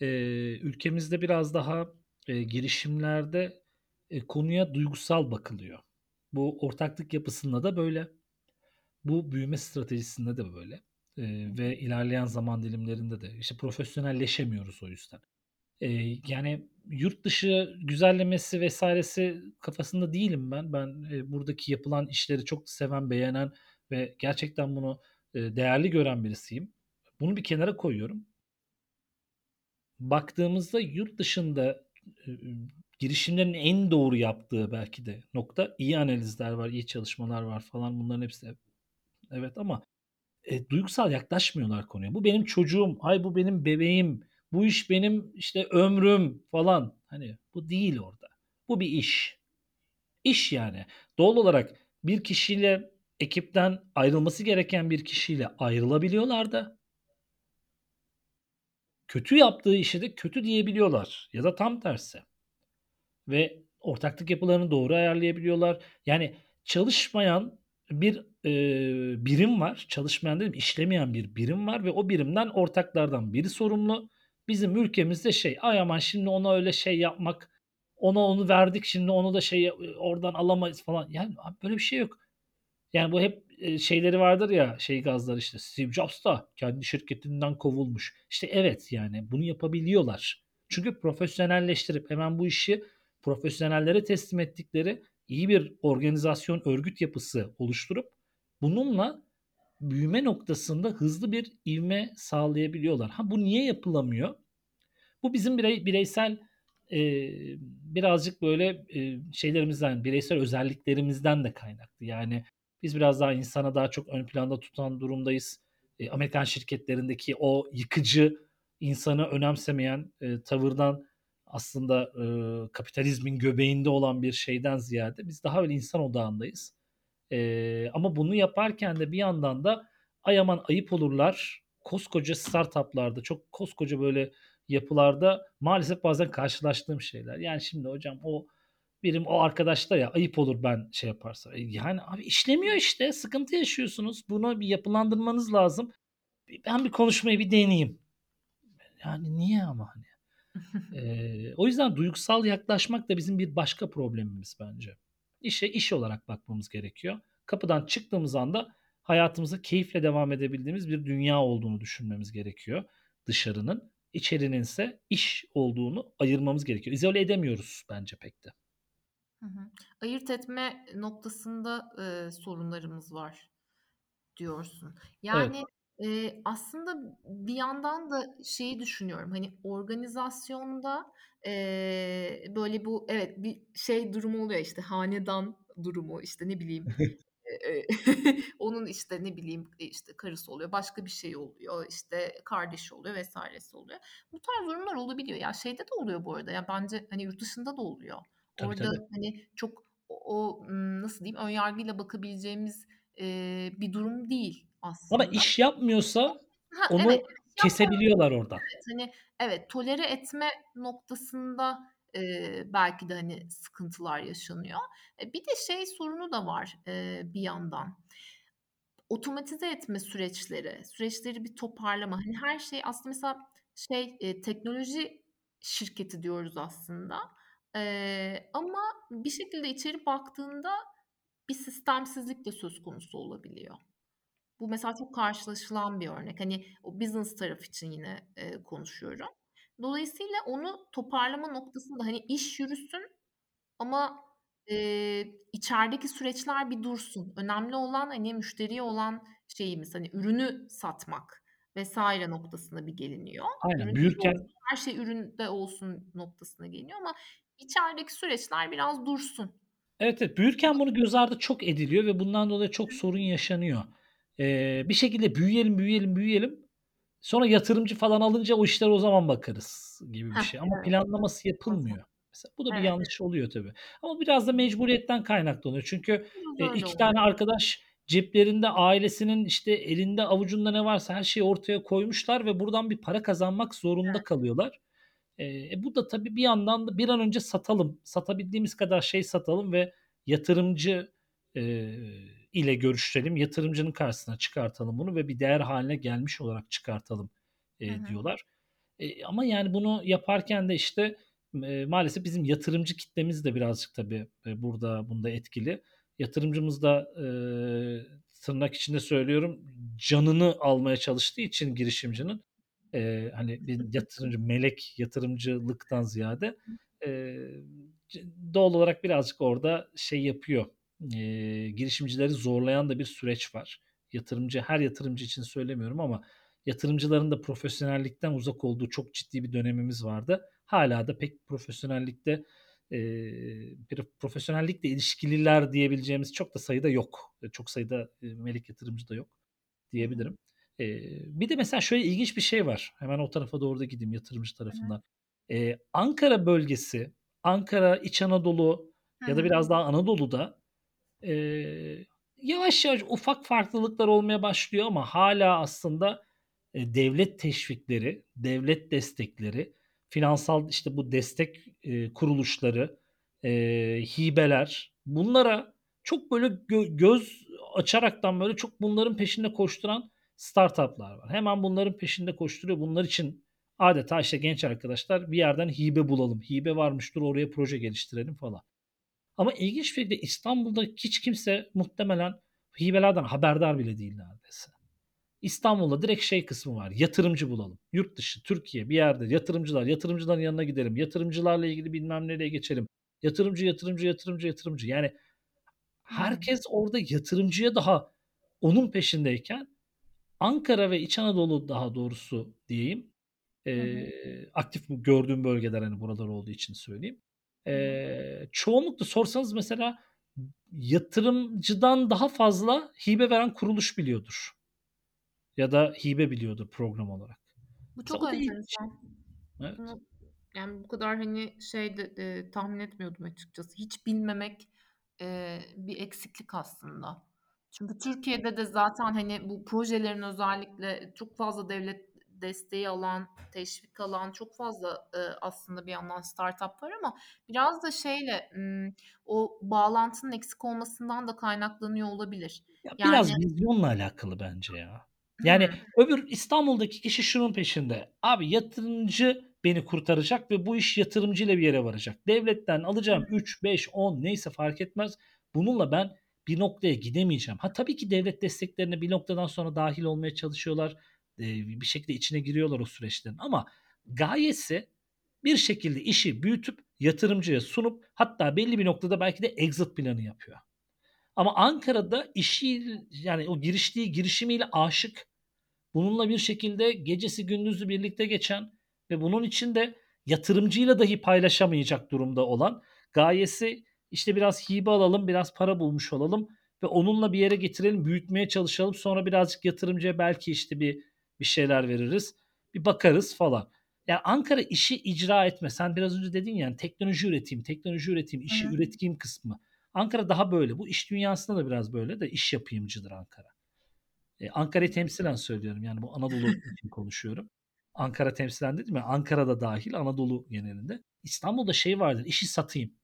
Eee, ülkemizde biraz daha, eee, girişimlerde, eee, konuya duygusal bakılıyor. Bu ortaklık yapısında da böyle. Bu büyüme stratejisinde de böyle, eee, ve ilerleyen zaman dilimlerinde de. İşte profesyonelleşemiyoruz o yüzden. Eee, yani yurt dışı güzellemesi vs.si kafasında değilim ben. Ben, eee, buradaki yapılan işleri çok seven, beğenen ve gerçekten bunu, eee, değerli gören birisiyim. Bunu bir kenara koyuyorum. Baktığımızda yurt dışında, ııı, girişimlerin en doğru yaptığı belki de nokta iyi analizler var, iyi çalışmalar var falan bunların hepsi evet ama, eee, duygusal yaklaşmıyorlar konuya. Bu benim çocuğum, ay bu benim bebeğim, bu iş benim işte ömrüm falan. Hani bu değil orada. Bu bir iş. İş yani. Doğal olarak bir kişiyle ekipten ayrılması gereken bir kişiyle ayrılabiliyorlar da kötü yaptığı işe de kötü diyebiliyorlar ya da tam tersi. Ve ortaklık yapılarını doğru ayarlayabiliyorlar. Yani çalışmayan bir, eee, birim var. Çalışmayan dedim, işlemeyen bir birim var ve o birimden ortaklardan biri sorumlu. Bizim ülkemizde şey, ay aman şimdi ona öyle şey yapmak, ona onu verdik şimdi onu da şey oradan alamayız falan. Yani abi böyle bir şey yok. Yani bu hep, eee, şeyleri vardır ya, şey gazlar işte Steve Jobs da kendi şirketinden kovulmuş. İşte evet yani bunu yapabiliyorlar. Çünkü profesyonelleştirip hemen bu işi profesyonellere teslim ettikleri iyi bir organizasyon, örgüt yapısı oluşturup bununla büyüme noktasında hızlı bir ivme sağlayabiliyorlar. Ha bu niye yapılamıyor? Bu bizim birey bireysel, eee, birazcık böyle, eee, şeylerimizden, bireysel özelliklerimizden de kaynaklı. Yani biz biraz daha insana daha çok ön planda tutan durumdayız. Eee, Amerikan şirketlerindeki o yıkıcı, insanı önemsemeyen, eee, tavırdan aslında, ııı, kapitalizmin göbeğinde olan bir şeyden ziyade biz daha böyle insan odağındayız. Eee, ama bunu yaparken de bir yandan da ay aman ayıp olurlar. Koskoca startup'larda, çok koskoca böyle yapılarda maalesef bazen karşılaştığım şeyler. Yani şimdi hocam o birim o arkadaş da ya ayıp olur ben şey yaparsa. E, yani abi işlemiyor işte, sıkıntı yaşıyorsunuz. Bunu bir yapılandırmanız lazım. Ben bir konuşmayı bir deneyeyim. Yani niye ama hani? Eee, o yüzden duygusal yaklaşmak da bizim bir başka problemimiz bence. İşe iş olarak bakmamız gerekiyor. Kapıdan çıktığımız anda hayatımıza keyifle devam edebildiğimiz bir dünya olduğunu düşünmemiz gerekiyor dışarının. İçerininse iş olduğunu ayırmamız gerekiyor. İzole edemiyoruz bence pek de. Hı hı. Ayırt etme noktasında, eee, sorunlarımız var diyorsun. Evet. Eee, aslında bir yandan da şeyi düşünüyorum, hani, organizasyonda, eee, böyle bu evet, bir şey durumu oluyor, işte, hanedan durumu, işte, ne bileyim, eee, onun, işte, ne bileyim, işte, karısı oluyor, başka bir şey oluyor, işte, kardeşi oluyor vs.si oluyor. Bu tarz durumlar olabiliyor. Ya, şeyde de oluyor bu arada, ya, bence, hani, yurt dışında da oluyor. Tabii, Orada, tabii. hani, çok o o, ımm, nasıl diyeyim, ön yargıyla bakabileceğimiz, eee, bir durum değil Ama aslında. iş yapmıyorsa Ha, evet, onu yapmıyor kesebiliyorlar oradan. evet, hani, evet, tolere etme noktasında, eee, belki de, hani, sıkıntılar yaşanıyor. E, bir de şey sorunu da var, eee, bir yandan. otomatize etme süreçleri, süreçleri bir toparlama. Hani her şey aslında mesela şey, eee, teknoloji şirketi diyoruz aslında. Eee, ama bir şekilde içeri baktığında bir sistemsizlik de söz konusu olabiliyor. Bu mesela çok karşılaşılan bir örnek. Hani o business taraf için yine, eee, konuşuyorum. Dolayısıyla onu toparlama noktasında hani iş yürüsün ama, eee, içerideki süreçler bir dursun. Önemli olan, hani, müşteriye olan şeyimiz, hani, ürünü satmak vs. noktasına bir geliniyor. Aynen, Ürün büyürken olsun, her şey üründe olsun noktasına geliniyor ama içerideki süreçler biraz dursun. Evet, evet. Büyürken bunu göz ardı çok ediliyor ve bundan dolayı çok sorun yaşanıyor. Eee, bir şekilde büyüyelim, büyüyelim, büyüyelim. Sonra yatırımcı falan alınca o işlere o zaman bakarız gibi bir şey ama planlaması yapılmıyor. Mesela bu da bir Evet. yanlış oluyor tabii. Ama biraz da mecburiyetten kaynaklanıyor. Çünkü, öyle 2 oluyor. tane arkadaş ceplerinde, ailesinin, işte, elinde, avucunda ne varsa her şeyi ortaya koymuşlar ve buradan bir para kazanmak zorunda Evet. kalıyorlar. Eee, e, bu da tabii bir yandan da bir an önce satalım, satabildiğimiz kadar şey satalım ve yatırımcı, eee, ile görüşelim, yatırımcının karşısına çıkartalım bunu ve bir değer hâline gelmiş olarak çıkartalım, hı. diyorlar. Eee, ama yani bunu yaparken de, işte, eee, maalesef bizim yatırımcı kitlemiz de birazcık tabii, eee, burada bunda etkili. Yatırımcımız da, eee, tırnak içinde söylüyorum, canını almaya çalıştığı için girişimcinin, eee, hani, bir yatırımcı, melek yatırımcılıktan ziyade, c doğal olarak birazcık orada şey yapıyor, eee, girişimcileri zorlayan da bir süreç var. Yatırımcı, her yatırımcı için söylemiyorum ama yatırımcıların da profesyonellikten uzak olduğu çok ciddi bir dönemimiz vardı. Hâlâ da pek profesyonellikte, eee, bir profesyonellikle ilişkililer diyebileceğimiz çok da sayıda yok. Eee, çok sayıda, eee, melek yatırımcı da yok diyebilirim. Eee, bir de mesela şöyle ilginç bir şey var. Hemen o tarafa doğru da gideyim yatırımcı tarafından. Eee, Ankara bölgesi, Ankara, İç Anadolu ya da biraz daha Anadolu'da, eee, yavaş yavaş ufak farklılıklar olmaya başlıyor ama hâlâ aslında, eee, devlet teşvikleri, devlet destekleri, finansal, işte, bu destek, eee, kuruluşları, eee, hibeler bunlara çok böyle gö göz açaraktan böyle çok bunların peşinde koşturan startup'lar var. Hemen bunların peşinde koşturuyor. Bunlar için adeta, işte, genç arkadaşlar bir yerden hibe bulalım. Hibe varmış, dur oraya proje geliştirelim falan. Ama ilginç bir şekilde İstanbul'da hiç kimse muhtemelen hibelerden haberdar bile değil neredeyse. İstanbul'da direkt şey kısmı var, yatırımcı bulalım. Yurt dışı, Türkiye bir yerde yatırımcılar, yatırımcıların yanına gidelim, yatırımcılarla ilgili bilmem nereye geçelim. Yatırımcı, yatırımcı, yatırımcı, yatırımcı. Yani herkes orada yatırımcıya daha onun peşindeyken Ankara ve İç Anadolu daha doğrusu diyeyim, Hı hı. eee, aktif gördüğüm bölgeler, hani, buralar olduğu için söyleyeyim. Eee, çoğunlukla sorsanız mesela yatırımcıdan daha fazla hibe veren kuruluş biliyordur. Ya da hibe biliyordur program olarak. Bu Mesela çok ilginç. enteresan. Evet. Bunu, yani, bu kadar, hani, şey de, eee, tahmin etmiyordum açıkçası. Hiç bilmemek, eee, bir eksiklik aslında. Çünkü Türkiye'de de zaten, hani, bu projelerin özellikle çok fazla devlet desteği alan, teşvik alan çok fazla, eee, aslında bir yandan startup var ama biraz da şeyle, o bağlantının eksik olmasından da kaynaklanıyor olabilir. Ya, Yani biraz vizyonla alakalı bence ya. Yani öbür İstanbul'daki kişi şunun peşinde, abi yatırımcı beni kurtaracak ve bu iş yatırımcıyla bir yere varacak. Devletten alacağım hı. 3, 5, 10 neyse fark etmez. Bununla ben bir noktaya gidemeyeceğim. Ha, tabii ki devlet desteklerine bir noktadan sonra dâhil olmaya çalışıyorlar. Bir şekilde içine giriyorlar o süreçlerin ama gayesi bir şekilde işi büyütüp yatırımcıya sunup hatta belli bir noktada belki de exit planı yapıyor. Ama Ankara'da işi yani o giriştiği girişimiyle âşık, bununla bir şekilde gecesi gündüzü birlikte geçen ve bunun için de yatırımcıyla dahi paylaşamayacak durumda olan, gayesi, işte, biraz hibe alalım, biraz para bulmuş olalım ve onunla bir yere getirelim, büyütmeye çalışalım. Sonra birazcık yatırımcıya belki, işte, bir bir şeyler veririz, bir bakarız falan. Ya, Ankara işi icra etme. Sen biraz önce dedin ya, hani, teknoloji üreteyim, teknoloji üreteyim, işi hı. üreteyim kısmı. Ankara daha böyle. Bu iş dünyasında da biraz böyle de iş yapayımcıdır Ankara. Eee, Ankara'yı temsilen söylüyorum, yani, bu Anadolu için konuşuyorum. Ankara temsilen dedim ya, Ankara da dâhil Anadolu genelinde. İstanbul'da şey vardır, işi satayım.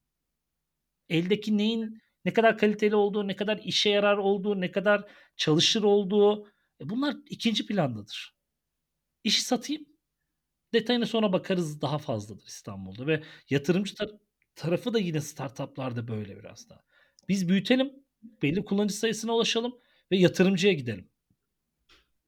Eldeki neyin Ne kadar kaliteli olduğu, ne kadar işe yarar olduğu, ne kadar çalışır olduğu e, bunlar ikinci plandadır. İşi satayım, detayına sonra bakarız daha fazladır İstanbul'da ve yatırımcı tar- tarafı da yine startuplarda böyle biraz daha. Biz büyütelim, belli kullanıcı sayısına ulaşalım ve yatırımcıya gidelim.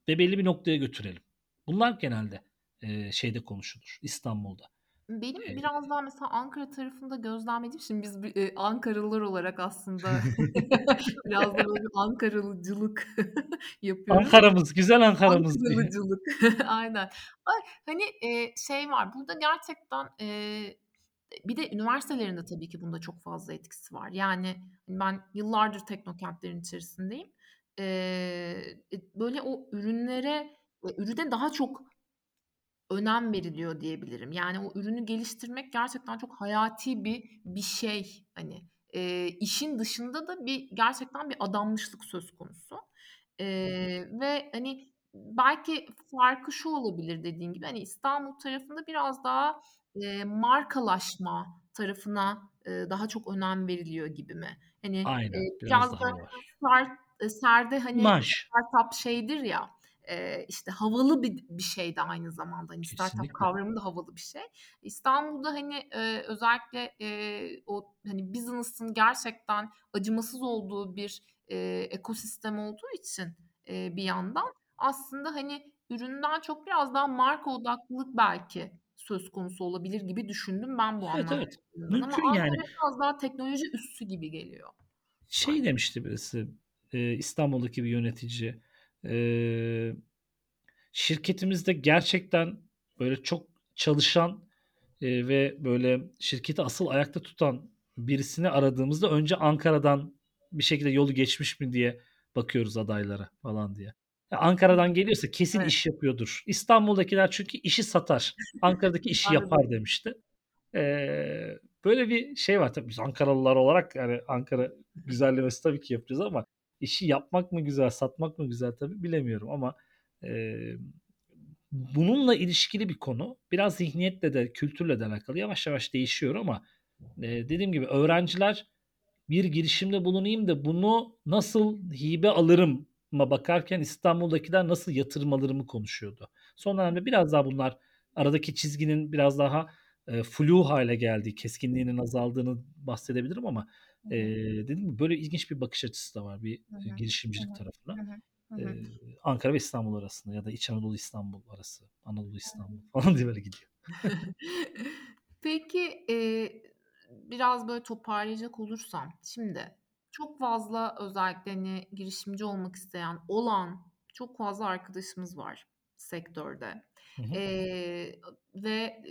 Ve belli bir noktaya götürelim. Bunlar genelde e, şeyde konuşulur İstanbul'da. Benim Eee biraz daha mesela Ankara tarafında gözlemlediğim Şimdi biz eee, Ankaralılar olarak aslında biraz da böyle Ankaralıcılık yapıyoruz. Ankara'mız, güzel Ankara'mız. Ankaralıcılık. Aynen. Ay, hani, eee, şey var, burada gerçekten, eee, bir de üniversitelerin de tabii ki bunda çok fazla etkisi var. Yani, hani, ben yıllardır teknokentlerin içerisindeyim. E, böyle o ürünlere, eee, ürüne daha çok önem veriliyor diyebilirim. Yani o ürünü geliştirmek gerçekten çok hayati bir bir şey. Hani, eee, işin dışında da bir gerçekten bir adanmışlık söz konusu. Eee, ve, hani, belki farkı şu olabilir dediğin gibi, hani, İstanbul tarafında biraz daha, eee, markalaşma tarafına, eee, daha çok önem veriliyor gibi mi? Hani, Aynen, eee, biraz biraz da daha var. sert eee, serde, hani, İmaj. startup şeydir ya, eee, işte, havalı bir bir şey de aynı zamanda. Hani, startup Kesinlikle. kavramı da havalı bir şey. İstanbul'da, hani, eee, özellikle, eee, o, hani, business'ın gerçekten acımasız olduğu bir, eee, ekosistem olduğu için, eee, bir yandan aslında, hani, üründen çok biraz daha marka odaklılık belki söz konusu olabilir gibi düşündüm ben bu Evet, evet. anlattıklarından ama Mümkün yani. Biraz daha teknoloji üssü gibi geliyor Şey demişti birisi, İstanbul'daki bir yönetici, eee, şirketimizde gerçekten böyle çok çalışan, eee, ve böyle şirketi asıl ayakta tutan birisini aradığımızda önce Ankara'dan bir şekilde yolu geçmiş mi diye bakıyoruz adaylara falan diye. Ankara'dan geliyorsa kesin Evet. iş yapıyordur. İstanbul'dakiler çünkü işi satar. Ankara'daki işi yapar demişti. Eee, böyle bir şey var tabii biz Ankaralılar olarak yani Ankara güzellemesi tabii ki yapacağız ama işi yapmak mı güzel, satmak mı güzel tabii bilemiyorum ama eee, bununla ilişkili bir konu. Biraz zihniyetle de kültürle de alakalı yavaş yavaş değişiyor ama eee, dediğim gibi öğrenciler bir girişimde bulunayım da bunu nasıl hibe alırım ma bakarken İstanbul'dakiler nasıl yatırım alırımı konuşuyordu. Son dönemde biraz daha bunlar aradaki çizginin biraz daha eee, flu hale geldiği, keskinliğinin azaldığını bahsedebilirim ama Eee, dediğim gibi böyle ilginç bir bakış açısı da var bir Hı eee, hı. Hı girişimcilik hı. tarafına. Hı hı. Hı hı. Eee, Ankara ve İstanbul arasında ya da İç Anadolu İstanbul arası, Anadolu. İstanbul falan diye böyle gidiyor. Peki, eee, biraz böyle toparlayacak olursam, şimdi çok fazla özellikle, hani, girişimci olmak isteyen, olan çok fazla arkadaşımız var sektörde. Hı hı. Eee, ve,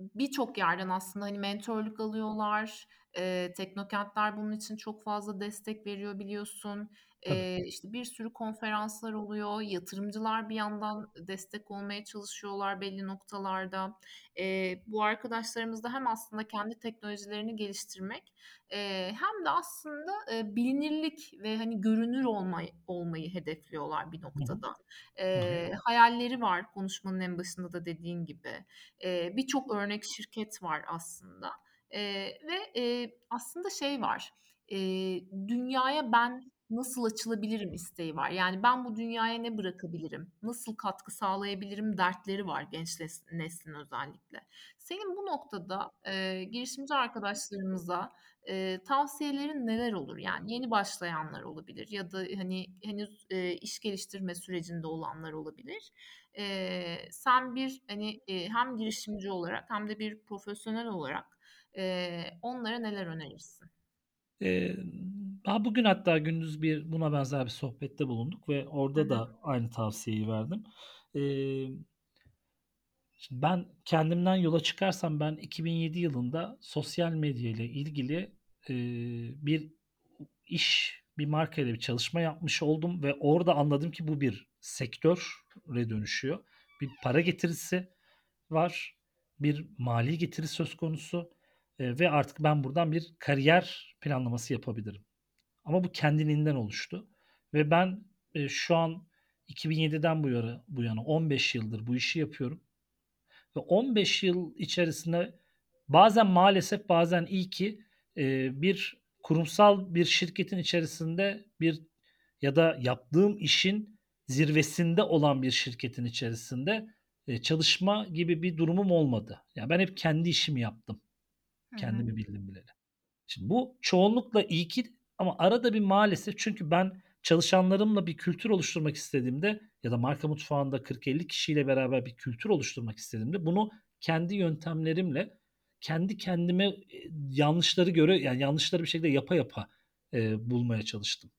birçok yerden aslında, hani, mentörlük alıyorlar. Eee, Teknokentler bunun için çok fazla destek veriyor biliyorsun. Tabii. İşte, bir sürü konferanslar oluyor. Yatırımcılar bir yandan destek olmaya çalışıyorlar belli noktalarda. Eee, bu arkadaşlarımız da hem aslında kendi teknolojilerini geliştirmek, eee, hem de aslında, eee, bilinirlik ve, hani, görünür olmayı olmayı hedefliyorlar bir noktada. Eee, hayalleri var konuşmanın en başında da dediğin gibi. Eee, birçok örnek şirket var aslında, eee, ve, eee, aslında şey var, eee, dünyaya ben nasıl açılabilirim isteği var. Yani ben bu dünyaya ne bırakabilirim, nasıl katkı sağlayabilirim dertleri var genç nes neslin özellikle. Senin bu noktada, eee, girişimci arkadaşlarımıza, eee, tavsiyelerin neler olur? Yani yeni başlayanlar olabilir ya da, hani, henüz, eee, iş geliştirme sürecinde olanlar olabilir. Eee, sen bir, hani, eee, hem girişimci olarak hem de bir profesyonel olarak, eee, onlara neler önerirsin? Daha bugün hatta gündüz bir buna benzer bir sohbette bulunduk ve orada da aynı tavsiyeyi verdim. Eee Şimdi ben kendimden yola çıkarsam ben 2007 yılında sosyal medya ile ilgili eee, bir iş, bir markayla bir çalışma yapmış oldum ve orada anladım ki bu bir sektöre dönüşüyor. Bir para getirisi var, bir mali getiri söz konusu eee, ve artık ben buradan bir kariyer planlaması yapabilirim. Ama bu kendiliğinden oluştu ve ben eee, şu an 2007'den bu yana, bu yana 15 yıldır bu işi yapıyorum ve 15 yıl içerisinde bazen maalesef bazen iyi ki e, bir kurumsal bir şirketin içerisinde bir ya da yaptığım işin zirvesinde olan bir şirketin içerisinde e, çalışma gibi bir durumum olmadı. Yani ben hep kendi işimi yaptım. Kendimi bildim bileli. Şimdi bu çoğunlukla iyi ki ama arada bir maalesef çünkü ben çalışanlarımla bir kültür oluşturmak istediğimde ya da marka mutfağında 40-50 kişiyle beraber bir kültür oluşturmak istediğimde bunu kendi yöntemlerimle kendi kendime yanlışları göre yani yanlışları bir şekilde yapa yapa e, bulmaya çalıştım.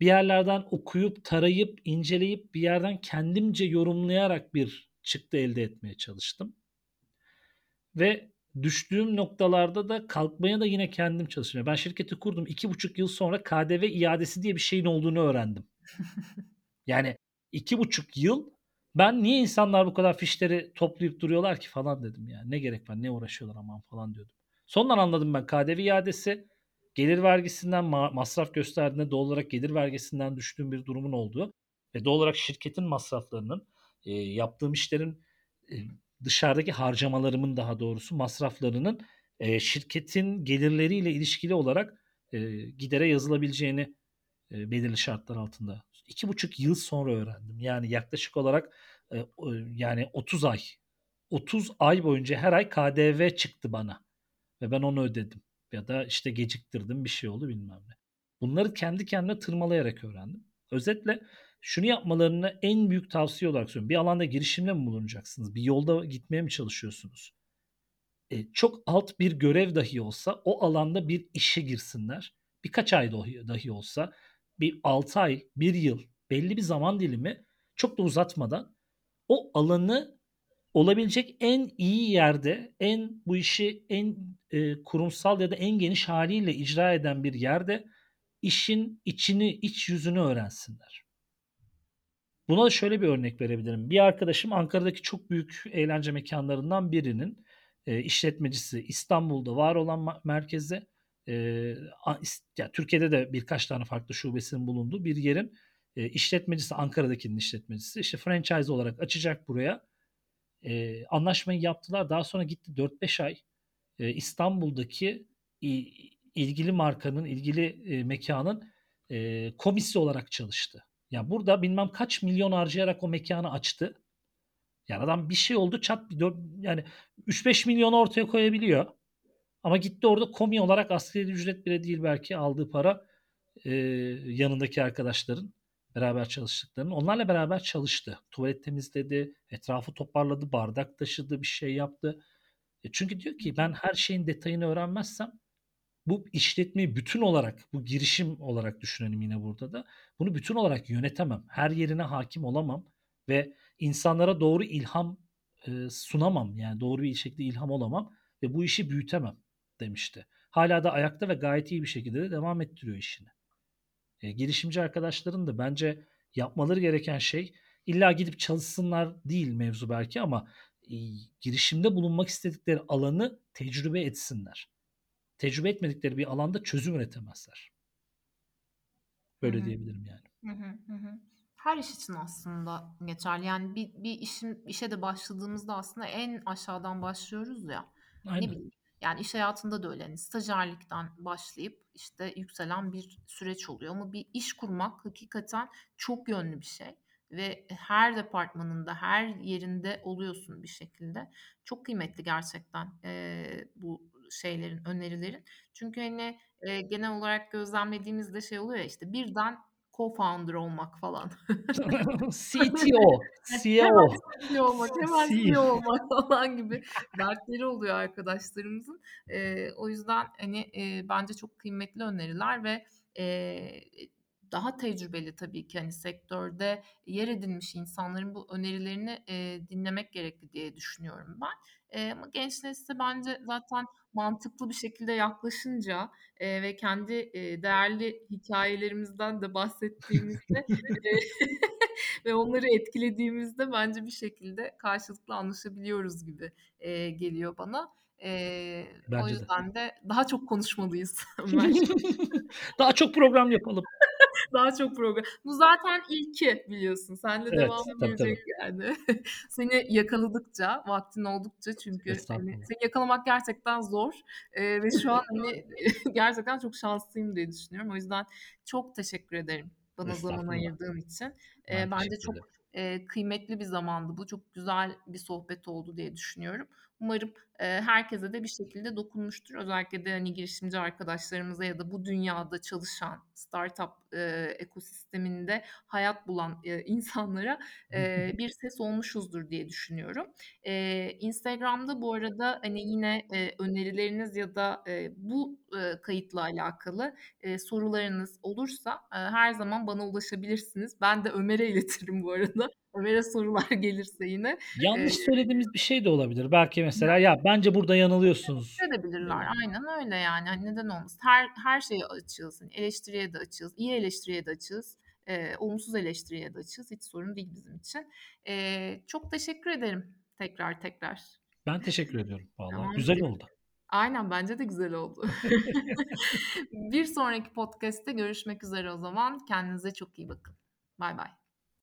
Bir yerlerden okuyup, tarayıp, inceleyip bir yerden kendimce yorumlayarak bir çıktı elde etmeye çalıştım. Ve düştüğüm noktalarda da kalkmaya da yine kendim çalışıyorum. Ben şirketi kurdum. iki buçuk yıl sonra KDV iadesi diye bir şeyin olduğunu öğrendim. yani iki buçuk yıl ben niye insanlar bu kadar fişleri toplayıp duruyorlar ki falan dedim yani. Ne gerek var ne uğraşıyorlar aman falan diyordum. Sondan anladım ben KDV iadesi gelir vergisinden ma- masraf gösterdiğinde doğal olarak gelir vergisinden düştüğüm bir durumun olduğu ve doğal olarak şirketin masraflarının e, yaptığım işlerin e, dışarıdaki harcamalarımın daha doğrusu masraflarının e, şirketin gelirleriyle ilişkili olarak e, gidere yazılabileceğini e, belirli şartlar altında. iki buçuk yıl sonra öğrendim. Yani yaklaşık olarak e, yani 30 ay 30 ay boyunca her ay KDV çıktı bana. Ve ben onu ödedim. Ya da işte geciktirdim bir şey oldu bilmem ne. Bunları kendi kendime tırmalayarak öğrendim. Özetle şunu yapmalarını en büyük tavsiye olarak söylüyorum. Bir alanda girişimde mi bulunacaksınız? Bir yolda gitmeye mi çalışıyorsunuz? E, çok alt bir görev dahi olsa o alanda bir işe girsinler. Birkaç ay dahi, dahi olsa bir 6 ay, bir yıl belli bir zaman dilimi çok da uzatmadan o alanı olabilecek en iyi yerde, en bu işi en e, kurumsal ya da en geniş haliyle icra eden bir yerde işin içini, iç yüzünü öğrensinler. Buna şöyle bir örnek verebilirim. Bir arkadaşım Ankara'daki çok büyük eğlence mekanlarından birinin e, işletmecisi İstanbul'da var olan merkezde e, ya, Türkiye'de de birkaç tane farklı şubesinin bulunduğu bir yerin e, işletmecisi Ankara'dakinin işletmecisi işte franchise olarak açacak buraya. E, anlaşmayı yaptılar. Daha sonra gitti 4-5 ay e, İstanbul'daki ilgili markanın, ilgili e, mekanın e, komisi olarak çalıştı. Ya burada bilmem kaç milyon harcayarak o mekanı açtı. Yani adam bir şey oldu çat bir yani 3-5 milyon ortaya koyabiliyor. Ama gitti orada komi olarak asgari ücret bile değil belki aldığı para e, yanındaki arkadaşların beraber çalıştıklarının. Onlarla beraber çalıştı. Tuvalet temizledi, etrafı toparladı, bardak taşıdı, bir şey yaptı. E çünkü diyor ki ben her şeyin detayını öğrenmezsem bu işletmeyi bütün olarak, bu girişim olarak düşünelim yine burada da. Bunu bütün olarak yönetemem. Her yerine hakim olamam ve insanlara doğru ilham e, sunamam. Yani doğru bir şekilde ilham olamam ve bu işi büyütemem demişti. Hala da ayakta ve gayet iyi bir şekilde de devam ettiriyor işini. E, girişimci arkadaşların da bence yapmaları gereken şey illa gidip çalışsınlar değil mevzu belki ama e, girişimde bulunmak istedikleri alanı tecrübe etsinler tecrübe etmedikleri bir alanda çözüm üretemezler. Böyle Hı-hı. diyebilirim yani. Hı hı hı. Her iş için aslında geçerli. Yani bir, bir işin işe de başladığımızda aslında en aşağıdan başlıyoruz ya. Aynen. Ne bileyim. Yani iş hayatında da öyle. Yani stajyerlikten başlayıp işte yükselen bir süreç oluyor. Ama bir iş kurmak hakikaten çok yönlü bir şey. Ve her departmanında, her yerinde oluyorsun bir şekilde. Çok kıymetli gerçekten e, bu şeylerin, önerilerin. Çünkü hani e, genel olarak gözlemlediğimizde şey oluyor ya işte birden co-founder olmak falan. CTO, CEO. CEO olmak, hemen CEO olmak falan gibi dertleri oluyor arkadaşlarımızın. E, o yüzden hani e, bence çok kıymetli öneriler ve e, daha tecrübeli tabii ki hani sektörde yer edinmiş insanların bu önerilerini e, dinlemek gerekli diye düşünüyorum ben. E, ama genç nesle bence zaten mantıklı bir şekilde yaklaşınca e, ve kendi e, değerli hikayelerimizden de bahsettiğimizde e, ve onları etkilediğimizde bence bir şekilde karşılıklı anlaşabiliyoruz gibi e, geliyor bana. E, o yüzden de. de daha çok konuşmalıyız. daha çok program yapalım. Daha çok program. Bu zaten ilki biliyorsun. Senle Evet, devamı tabii, gelecek yani. Seni yakaladıkça, vaktin oldukça çünkü hani seni yakalamak gerçekten zor. Eee, ve şu an hani gerçekten çok şanslıyım diye düşünüyorum. O yüzden çok teşekkür ederim bana zaman ayırdığın için. Eee, bence çok eee, kıymetli bir zamandı bu. Çok güzel bir sohbet oldu diye düşünüyorum. Umarım herkese de bir şekilde dokunmuştur. Özellikle de hani girişimci arkadaşlarımıza ya da bu dünyada çalışan startup eee, ekosisteminde hayat bulan eee, insanlara eee, bir ses olmuşuzdur diye düşünüyorum. Eee, Instagram'da bu arada hani yine eee, önerileriniz ya da eee, bu eee, kayıtla alakalı eee, sorularınız olursa eee, her zaman bana ulaşabilirsiniz. Ben de Ömer'e iletirim bu arada. Ömer'e sorular gelirse yine. Yanlış söylediğimiz bir şey de olabilir. Belki mesela ya bence burada yanılıyorsunuz. Edebilirler. Aynen öyle yani. Hani neden olmasın? Her her şeye açığız. Hani eleştiriye de açığız. iyi eleştiriye de açığız. Eee, olumsuz eleştiriye de açığız. Hiç sorun değil bizim için. Eee, çok teşekkür ederim tekrar tekrar. Ben teşekkür ediyorum vallahi. Tamam. Güzel oldu. Aynen bence de güzel oldu. bir sonraki podcast'te görüşmek üzere o zaman. Kendinize çok iyi bakın. Bay bay.